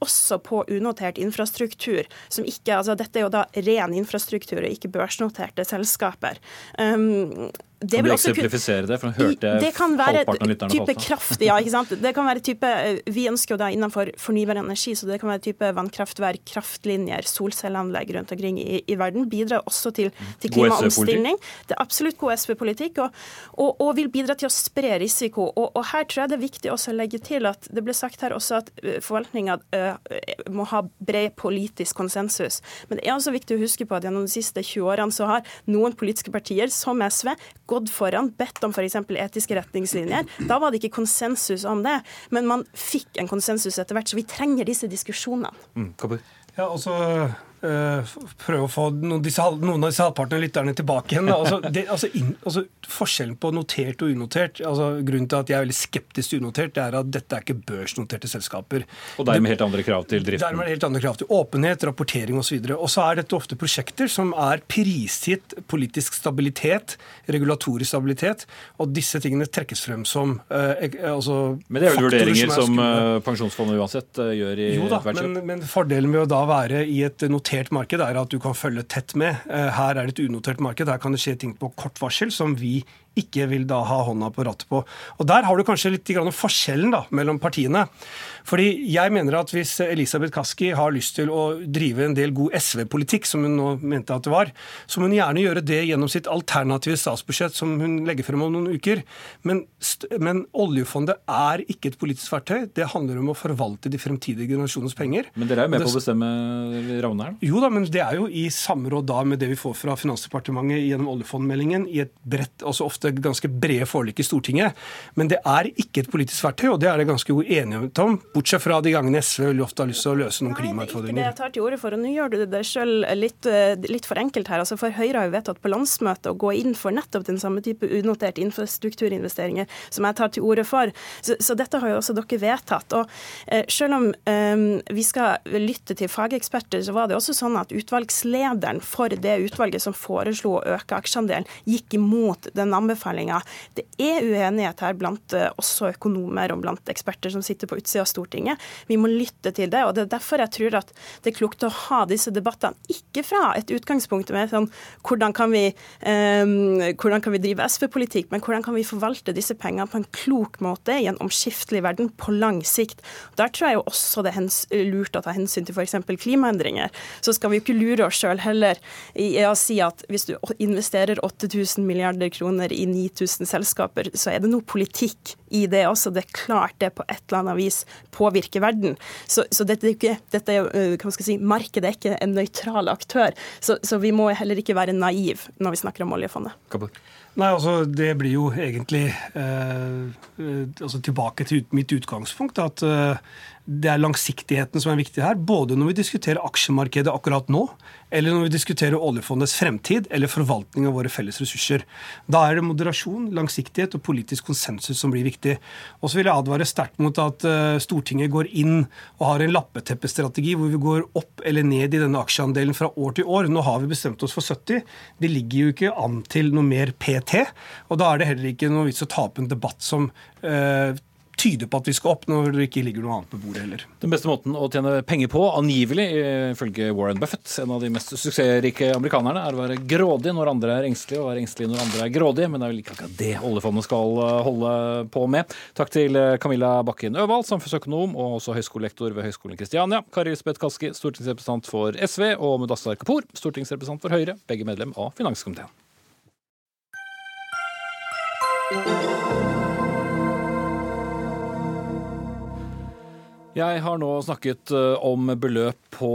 også på unotert infrastruktur. som ikke, altså Dette er jo da ren infrastruktur og ikke børsnoterte selskaper. Um, det kan du eksemplifisere det? for nå hørte jeg Det kan være type kraft, ja, ikke sant? Det kan være type, Vi ønsker jo da innenfor fornybar energi, så det kan være type vannkraftverk, kraftlinjer, solcelleanlegg rundt omkring i, i verden. Bidrar også til, til klimaomstilling. Det er absolutt god SV-politikk, og, og, og, vil bidra til å spre risiko. Og, og, her tror jeg det er viktig også å legge til at det ble sagt her også at forvaltninga må ha bred politisk konsensus. Men det er også viktig å huske på at gjennom de siste 20 årene så har noen politiske partier, som SV, gått foran, bedt om f.eks. etiske retningslinjer. Da var det ikke konsensus om det, men man fikk en konsensus etter hvert. Så vi trenger disse diskusjonene. Mm, ja, altså, prøve å få noen, disse, noen av disse halvpartene av lytterne tilbake igjen. Altså, det, altså, in, altså, forskjellen på notert og unotert altså, Grunnen til at jeg er veldig skeptisk til unotert, det er at dette er ikke børsnoterte selskaper. Og dermed helt andre krav til driften? Dermed helt andre krav til åpenhet, rapportering osv. Og, så er dette ofte prosjekter som er prisgitt politisk stabilitet, regulatorisk stabilitet, og disse tingene trekkes frem som eh, altså, Men det er vel vurderinger som, som uh, Pensjonsfondet uansett uh, gjør i jo da, men, men, fordelen med å da være i et notert marked er at du kan følge tett med. Her er det et unotert marked. Her kan det skje ting på kort varsel som vi ikke vil da ha hånda på rattet på. Og Der har du kanskje litt forskjellen da, mellom partiene. Fordi jeg mener at Hvis Elisabeth Kaski har lyst til å drive en del god SV-politikk, som hun nå mente at det var, så må hun gjerne gjøre det gjennom sitt alternative statsbudsjett som hun legger frem om noen uker. Men, men oljefondet er ikke et politisk verktøy. Det handler om å forvalte de fremtidige generasjoners penger. Men dere er jo med på å bestemme rammene her? Jo da, men det er jo i samråd da med det vi får fra Finansdepartementet gjennom oljefondmeldingen, i et bredt, altså ofte ganske brede forlik i Stortinget. Men det er ikke et politisk verktøy, og det er det ganske god enighet om. Bortsett fra de gangene SV veldig ofte har lyst til å løse noen klimautfordringer. Det er ikke det jeg tar til orde for, og nå gjør du det selv litt, eh, litt for enkelt her. Altså for Høyre har jo vedtatt på landsmøtet å gå inn for nettopp den samme type unoterte infrastrukturinvesteringer som jeg tar til orde for. Så, så dette har jo også dere vedtatt. Og eh, selv om eh, vi skal lytte til fageksperter, så var det også sånn at utvalgslederen for det utvalget som foreslo å øke aksjeandelen, gikk imot den anbefalinga. Det er uenighet her blant eh, også økonomer og blant eksperter som sitter på utsida av Stortinget. Vi må lytte til det. og Det er derfor jeg tror at det er klokt å ha disse debattene, ikke fra et utgangspunkt med sånn, hvordan kan vi, eh, hvordan kan vi drive SV-politikk, men hvordan kan vi forvalte disse pengene på en klok måte i en omskiftelig verden på lang sikt. Der tror jeg jo også det er lurt å ta hensyn til f.eks. klimaendringer. Så skal vi jo ikke lure oss sjøl heller i å si at hvis du investerer 8000 milliarder kroner i 9000 selskaper, så er det noe politikk i det også. Det er klart det på et eller annet vis påvirker verden. Så, så dette, er ikke, dette er, eh, hva skal jeg si, markedet er ikke en nøytral aktør. Så, så, vi må heller ikke være naiv når vi snakker om oljefondet. Nei, altså Det blir jo egentlig eh, eh altså tilbake til mitt utgangspunkt. At eh, det er langsiktigheten som er viktig her. Både når vi diskuterer aksjemarkedet akkurat nå, eller når vi diskuterer oljefondets fremtid eller forvaltning av våre felles ressurser. Da er det moderasjon, langsiktighet og politisk konsensus som blir viktig. Og så vil jeg advare sterkt mot at uh, Stortinget går inn og har en lappeteppestrategi hvor vi går opp eller ned i denne aksjeandelen fra år til år. Nå har vi bestemt oss for 70. Det ligger jo ikke an til noe mer PT. Og da er det heller ikke noe vits å ta opp en debatt som uh, tyder på at vi skal opp, når det ikke ligger noe annet på bordet heller. Den beste måten å tjene penger på, angivelig ifølge Warren Buffett, en av de mest suksessrike amerikanerne, er å være grådig når andre er engstelige, og være engstelige når andre er grådige. Men det er vel ikke akkurat det oljefondet skal eh, holde på med. Takk til eh, Camilla Bakken Øvald, samfunnsøkonom og også høyskolelektor ved Høgskolen Kristiania. Kari Lisbeth Kaski, stortingsrepresentant for SV, og Mudassar Kapur, stortingsrepresentant for Høyre, begge medlem av finanskomiteen. Jeg har nå snakket eh, om beløp på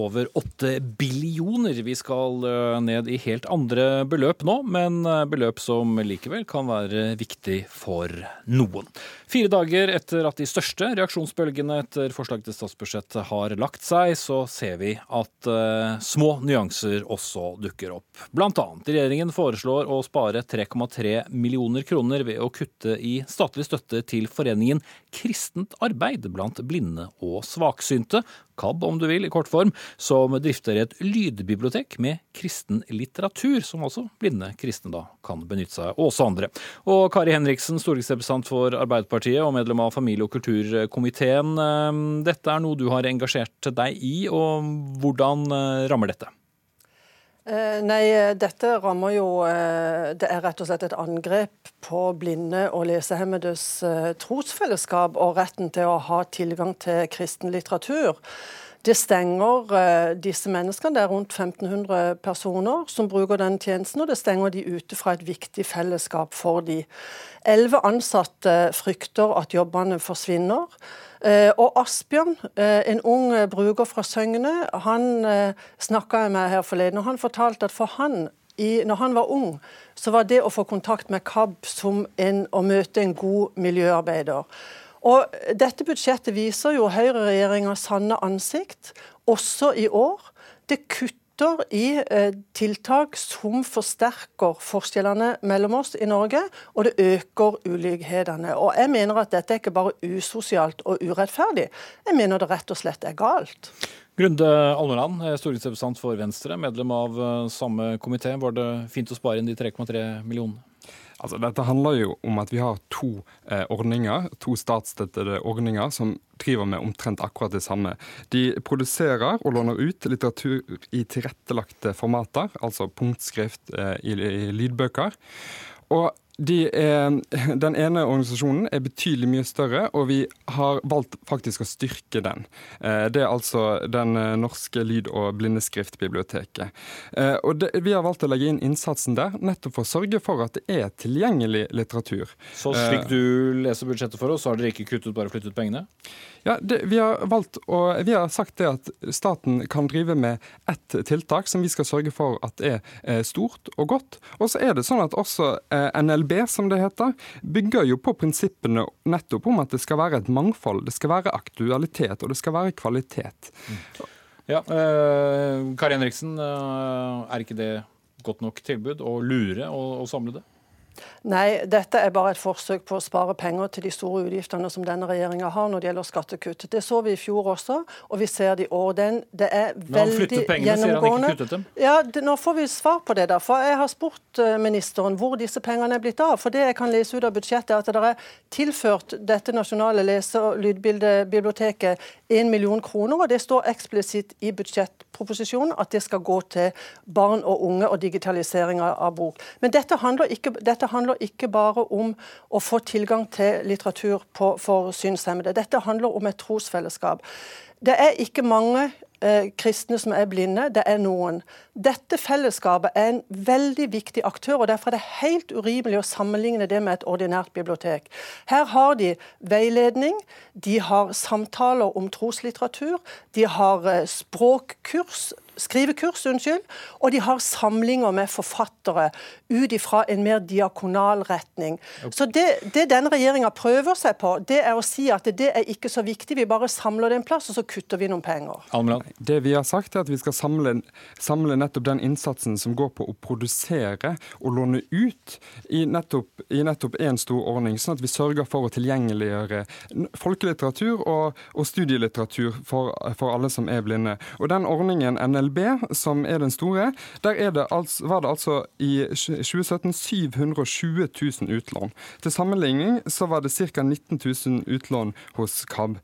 over åtte billioner. Vi skal eh, ned i helt andre beløp nå, men eh, beløp som likevel kan være viktig for noen. Fire dager etter at de største reaksjonsbølgene etter forslag til statsbudsjett har lagt seg, så ser vi at små nyanser også dukker opp. Blant annet regjeringen foreslår å spare 3,3 millioner kroner ved å kutte i statlig støtte til foreningen Kristent arbeid blant blinde og svaksynte, KAB om du vil, i kort form, som drifter et lydbibliotek med kristen litteratur, som også blinde kristne da kan benytte seg av, og også andre. Og Kari Henriksen, stortingsrepresentant for Arbeiderpartiet og medlem av familie- og kulturkomiteen. Ehm, dette er noe du har engasjert deg i, og hvordan eh, rammer dette? Eh, nei, dette rammer jo eh, Det er rett og slett et angrep på blinde og lesehemmedes eh, trosfellesskap og retten til å ha tilgang til kristen litteratur. Det stenger disse menneskene, det er rundt 1500 personer som bruker den tjenesten, og det stenger de ute fra et viktig fellesskap for de. Elleve ansatte frykter at jobbene forsvinner. Eh, og Asbjørn, eh, en ung eh, bruker fra Søgne, han snakka jeg med her forleden. og Han fortalte at for han, når han var ung, så var det å få kontakt med KAB som en, å møte en god miljøarbeider. Og Dette budsjettet viser jo høyreregjeringas sanne ansikt, også i år. Det kutter i eh, tiltak som forsterker forskjellene mellom oss i Norge, og det øker ulikhetene. Og Jeg mener at dette er ikke bare usosialt og urettferdig, jeg mener det rett og slett er galt. Grunde Almeland, eh, stortingsrepresentant for Venstre, medlem av eh, samme komité. Var det fint å spare inn de 3,3 millionene? Altså, dette handler jo om at vi har to eh, ordninger, to statsstøttede ordninger som driver med omtrent akkurat det samme. De produserer og låner ut litteratur i tilrettelagte formater, altså punktskrift eh, i, i lydbøker. Og de er, den ene organisasjonen er betydelig mye større, og vi har valgt faktisk å styrke den. Eh, det er altså Den norske lyd- og blindeskriftbiblioteket. Eh, og det, Vi har valgt å legge inn innsatsen der, nettopp for å sørge for at det er tilgjengelig litteratur. Så slik Eh, du leser budsjettet for oss, så har dere ikke kuttet, bare flyttet pengene? Ja, det, Vi har valgt å, vi har sagt det at staten kan drive med ett tiltak som vi skal sørge for at er eh, stort og godt. Og så er det sånn at også eh, NLB, som det heter, bygger jo på prinsippene nettopp om at det skal være et mangfold, det skal være aktualitet og det skal være kvalitet. Ja, eh, Kari Henriksen, eh, er ikke det godt nok tilbud å lure og, og samle det? Nei, dette er bare et forsøk på å spare penger til de store utgiftene som denne regjeringa har når det gjelder skattekutt. Det så vi i fjor også, og vi ser det i år. Den, det er veldig pengene, sier han gjennomgående. ikke dem? Ja, det, Nå får vi svar på det. da, for Jeg har spurt eh, ministeren hvor disse pengene er blitt av. For Det jeg kan lese ut av budsjettet, er at det er tilført dette nasjonale lese- og lydbildebiblioteket 1 million kroner. og Det står eksplisitt i budsjettproposisjonen at det skal gå til barn og unge og digitalisering av bok. Men dette handler ikke, dette handler ikke bare om å få tilgang til litteratur på, for synshemmede. Dette handler om et trosfellesskap. Det er ikke mange kristne som er blinde, det er noen. Dette fellesskapet er en veldig viktig aktør, og derfor er det helt urimelig å sammenligne det med et ordinært bibliotek. Her har de veiledning, de har samtaler om troslitteratur, de har eh, språkkurs, skrivekurs, unnskyld, og de har samlinger med forfattere ut ifra en mer diakonal retning. Så det, det denne regjeringa prøver seg på, det er å si at det er ikke så viktig, vi bare samler det en plass, og så kutter vi noen penger. Det vi har sagt er at vi skal samle, samle nettopp den innsatsen som går på å produsere og låne ut i nettopp, i nettopp en stor ordning, sånn at vi sørger for å tilgjengeliggjøre folkelitteratur og, og studielitteratur for, for alle som er blinde. Og den ordningen NLB, som er den store, der er det altså, var det altså i 2017 720 000 utlån. Til sammenligning så var det ca. 19 000 utlån hos KAB.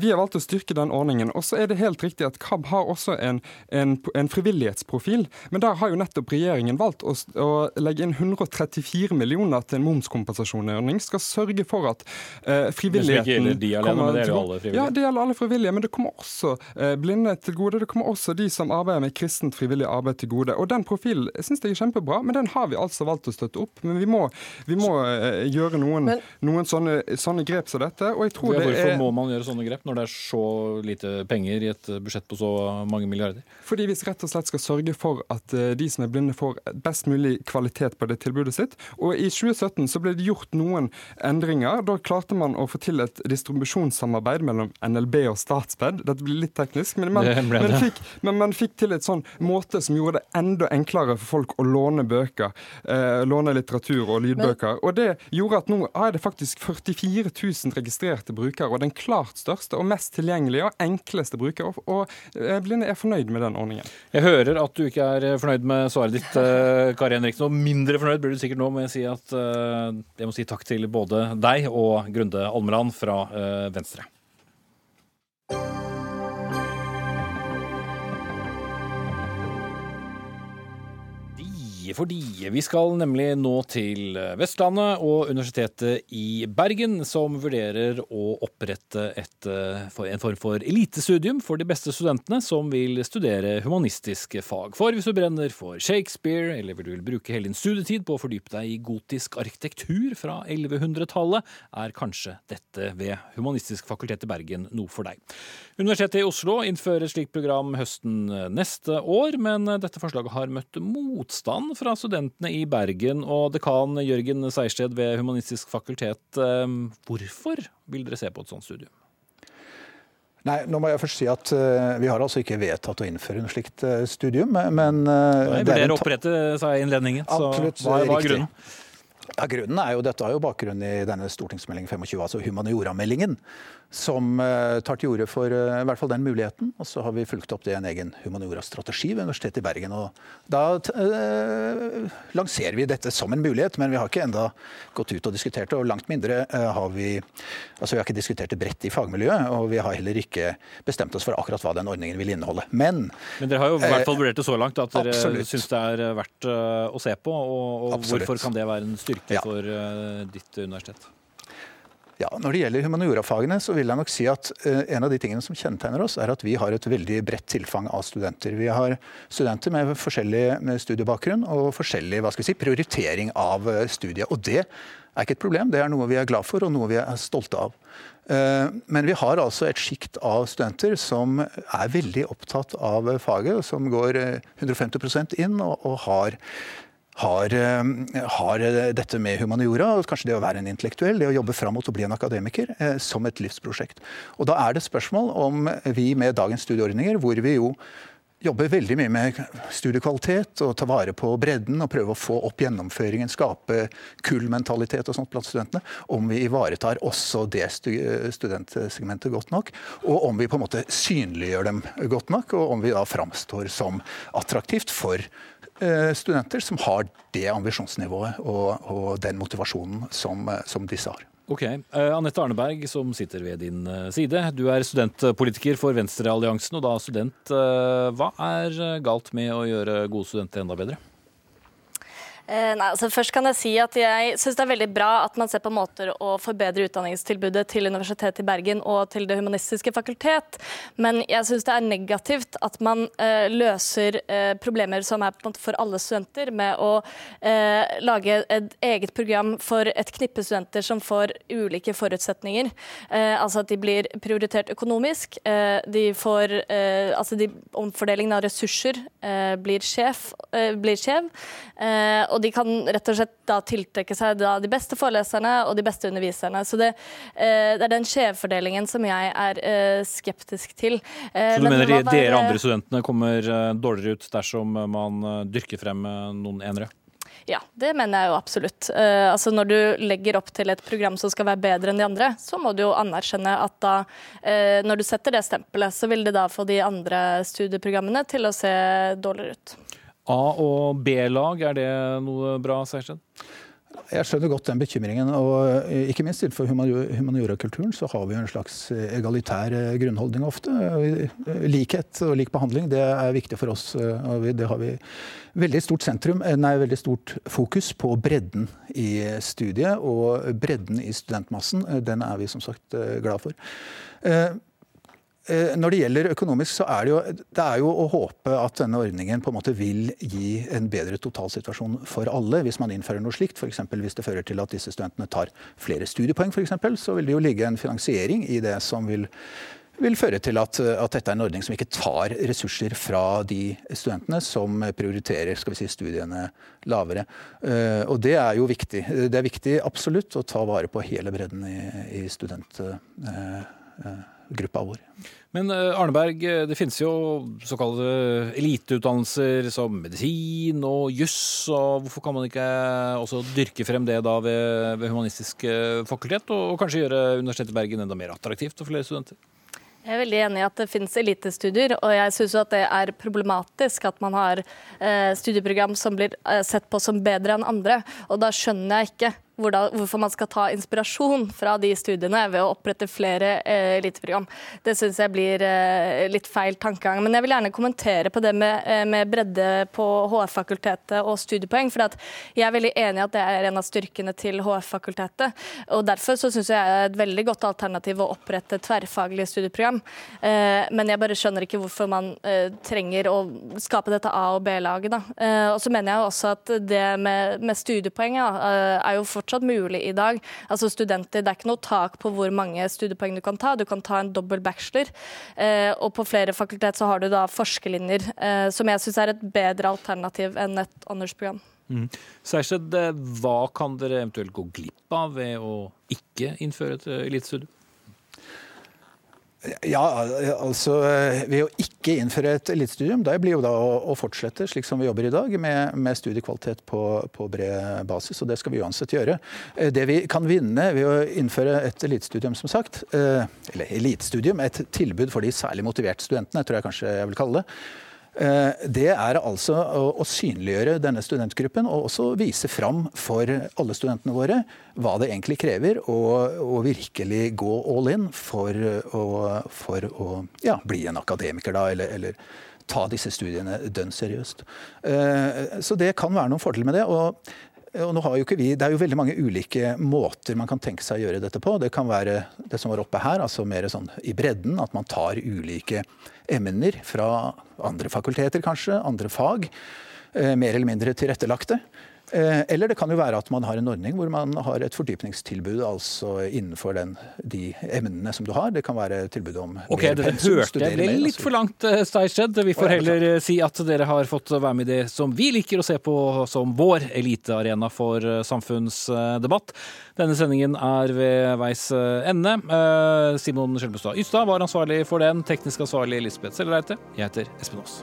Vi har valgt å styrke den ordningen. Og så er det helt riktig at KAB har også en, en, en frivillighetsprofil, men der har jo nettopp regjeringen valgt å, å legge inn 134 millioner til en momskompensasjonsordning. Skal sørge for at eh, frivilligheten det de alene, kommer til gode. Ja, det gjelder alle frivillige, men det kommer også eh, blinde til gode. Det kommer også de som arbeider med kristent frivillig arbeid til gode. Og den profilen syns jeg er kjempebra, men den har vi altså valgt å støtte opp. Men vi må, vi må eh, gjøre noen, noen sånne, sånne grep som dette. Og jeg tror Ja, det Hvorfor er må man gjøre sånne grep når det er så lite penger i et budsjett på så mange milliarder? Fordi vi rett og slett skal sørge for at eh, de som er blinde får best mulig kvalitet på det tilbudet sitt. Og i 2017 så ble det gjort noen endringer. Da klarte man å få til et distribusjonssamarbeid mellom NLB og Statsped. Dette blir litt teknisk, men man, Det ble men det. fikk, men man fikk til et sånn måte som gjorde det enda enklere for folk å låne bøker. Eh, låne litteratur og lydbøker. og det gjorde at nå er det faktisk 44 000 registrerte brukere, og den klart største og mest tilgjengelige og enkleste bruker. Og, og eh, blinde er fornøyd med den ordningen. Jeg hører at du ikke er fornøyd med svaret ditt, eh, Kari Henriksen. Og mindre fornøyd blir du sikkert nå må jeg si at eh, jeg må si takk til både deg og Grunde Almeland fra eh, for Fordi vi skal nemlig nå til Vestlandet og Universitetet i Bergen, som vurderer å opprette et, eh, en form for elitestudium for de beste studentene som vil studere humanistiske fag. For hvis du brenner for Shakespeare, eller vil du vil bruke hele din studietid på å fordype deg i gotisk arkitektur fra 1100-tallet, er kanskje dette ved Humanistisk fakultet i Bergen noe for deg. Universitetet i Oslo innfører et slikt program høsten neste år, men dette forslaget har møtt motstand fra studentene i Bergen. Og dekan Jørgen Seiersted ved Humanistisk fakultet, eh, hvorfor vil dere se på et sånt studium? Nei, nå må jeg først si at uh, Vi har altså ikke vedtatt å innføre noe slikt uh, studium, men uh, vurderer å opprette, sa jeg i innledningen. Så Absolutt, hva, hva er grunnen? Ja, grunnen er jo, Dette er jo bakgrunnen i denne stortingsmeldingen 25, altså humaniorameldingen som eh, tar til orde for eh, i hvert fall den muligheten. Og så har vi fulgt opp det i en egen humaniora-strategi ved Universitetet i Bergen. og Da øh, lanserer vi dette som en mulighet, men vi har ikke enda gått ut og diskutert det. Og langt mindre har vi altså vi har ikke diskutert det bredt i fagmiljøet, og vi har heller ikke bestemt oss for akkurat hva den ordningen vil inneholde. Men, men dere har jo i hvert fall vurdert det så langt at dere syns det er verdt å se på. Og, og hvorfor kan det være en styrke ja. for ditt universitet? Ja, Når det gjelder humaniorafagene, så vil jeg nok si at uh, en av de tingene som kjennetegner oss, er at vi har et veldig bredt tilfang av studenter. Vi har studenter med forskjellig med studiebakgrunn og forskjellig hva skal vi si, prioritering av uh, studiet. Og det er ikke et problem, det er noe vi er glad for og noe vi er stolte av. Men vi har altså et sjikt av studenter som er veldig opptatt av faget, som går 150 inn og har har, eh, har, dette med humaniora, og kanskje det å være en intellektuell, det å jobbe fram mot å bli en akademiker, eh, som et livsprosjekt. Og Da er det spørsmål om vi med dagens studieordninger, hvor vi jo jobber veldig mye med studiekvalitet og ta vare på bredden og prøve å få opp gjennomføringen, skape kullmentalitet og sånt blant studentene, om vi ivaretar også det studentsegmentet godt nok, og om vi på en måte synliggjør dem godt nok, og om vi da framstår som attraktivt for Eh, studenter som har det ambisjonsnivået og, og den motivasjonen som, eh, som disse har. Ok. Uh, Anette Arneberg, som sitter ved din side. Du er studentpolitiker for Venstrealliansen, og da student. Hva er galt med å gjøre gode studenter enda bedre? Eh, nei, altså først kan Jeg si at jeg synes det er veldig bra at man ser på måter å forbedre utdanningstilbudet til Universitetet i Bergen og til Det humanistiske fakultet, men jeg syns det er negativt at man eh, løser eh, problemer som er for alle studenter, med å eh, lage et eget program for et knippe studenter som får ulike forutsetninger. Eh, altså at de blir prioritert økonomisk, eh, de får altså de, Omfordelingen av ressurser blir, skjev. blir og de kan rett og slett da tiltrekke seg da de beste foreleserne og de beste underviserne. Så det, eh, det er den skjevfordelingen som jeg er eh, skeptisk til. Eh, så du mener var, dere andre studentene kommer dårligere ut dersom man dyrker frem noen enere? Ja, det mener jeg jo absolutt. Uh, altså Når du legger opp til et program som skal være bedre enn de andre, så må du jo anerkjenne at da, uh, når du setter det stempelet, så vil det da få de andre studieprogrammene til å se dårligere ut. A- og B-lag, er det noe bra, Seiersen? Jeg skjønner godt den bekymringen. og eh, Ikke minst innenfor humaniorakulturen så har vi en slags eh, egalitær eh, grunnholdning ofte. Likhet og lik behandling det er viktig for oss. og Det har vi veldig stort sentrum, nei, veldig stort fokus på bredden i studiet. Og bredden i studentmassen, den er vi som sagt glad for. Eh, når det gjelder økonomisk, så er det, jo, det er jo å håpe at denne ordningen på en måte vil gi en bedre totalsituasjon for alle hvis man innfører noe slikt. F.eks. hvis det fører til at disse studentene tar flere studiepoeng, f.eks. så vil det jo ligge en finansiering i det som vil, vil føre til at, at, dette er en ordning som ikke tar ressurser fra de studentene som prioriterer si, studiene lavere. Uh, og det er jo viktig. Det er viktig absolutt å ta vare på hele bredden i, i student... Gruppa vår. Men eh, Arneberg, eh, det finnes jo såkalte eliteutdannelser som medisin og juss. og Hvorfor kan man ikke også dyrke frem det da ved, ved Humanistisk fakultet, og kanskje gjøre Universitetet i Bergen enda mer attraktivt for flere studenter? Jeg er veldig enig i at det finnes elitestudier, og jeg syns at det er problematisk at man har eh, studieprogram som blir eh, sett på som bedre enn andre. Og da skjønner jeg ikke hvorfor man skal ta inspirasjon fra de studiene ved å opprette flere eh, eliteprogram. Det syns jeg blir eh, litt feil tankegang. Men jeg vil gjerne kommentere på det med, eh, med bredde på HF-fakultetet og studiepoeng. For jeg er veldig enig i at det er en av styrkene til HF-fakultetet. Og derfor så syns jeg det er et veldig godt alternativ å opprette tverrfaglige studieprogram. Men jeg bare skjønner ikke hvorfor man trenger å skape dette A- og B-laget. Eh, og så mener jeg også at det med, med studiepoeng ja, er jo for fortsatt mulig i dag. Altså studenter, Det er ikke noe tak på hvor mange studiepoeng du kan ta. Du kan ta en dobbel bachelor. Eh, og på flere fakultet så har du da forskerlinjer, eh, som jeg syns er et bedre alternativ enn et honorsprogram. Mm. Sersted, hva kan dere eventuelt gå glipp av ved å ikke innføre et elitestudium? Ja, altså Ved å ikke innføre et elitestudium, det blir jo da å, å, fortsette slik som vi jobber i dag, med, med studiekvalitet på, på, bred basis. Og det skal vi uansett gjøre. Eh, det vi kan vinne ved å innføre et elitestudium, som sagt, eh, eller elitestudium, et tilbud for de særlig motiverte studentene, tror jeg kanskje jeg vil kalle det, Eh, det er altså å synliggjøre denne studentgruppen og også vise fram for alle studentene våre hva det egentlig krever å, virkelig gå all in for å, for å ja, bli en akademiker, da, eller, eller ta disse studiene dønn seriøst. Eh, så det kan være noen fordeler med det. og og nå har jo ikke vi, Det er jo veldig mange ulike måter man kan tenke seg å gjøre dette på. Det kan være det som var oppe her, altså mer sånn i bredden. At man tar ulike emner fra andre fakulteter, kanskje, andre fag. Eh, mer eller mindre tilrettelagte. Eh, eller det kan jo være at man har en ordning hvor man har et fordypningstilbud altså innenfor den, de emnene som du har. Det kan være tilbud om Ok, Dere hørte jeg ble litt for langt, eh, Vi får heller eh, si at dere har fått være med i det som vi liker å se på som vår elitearena for samfunnsdebatt. Denne sendingen er ved veis ende. Simon Skjelbestad Ystad var ansvarlig for den. Teknisk ansvarlig Lisbeth Sellereite. Jeg heter Espen Aas.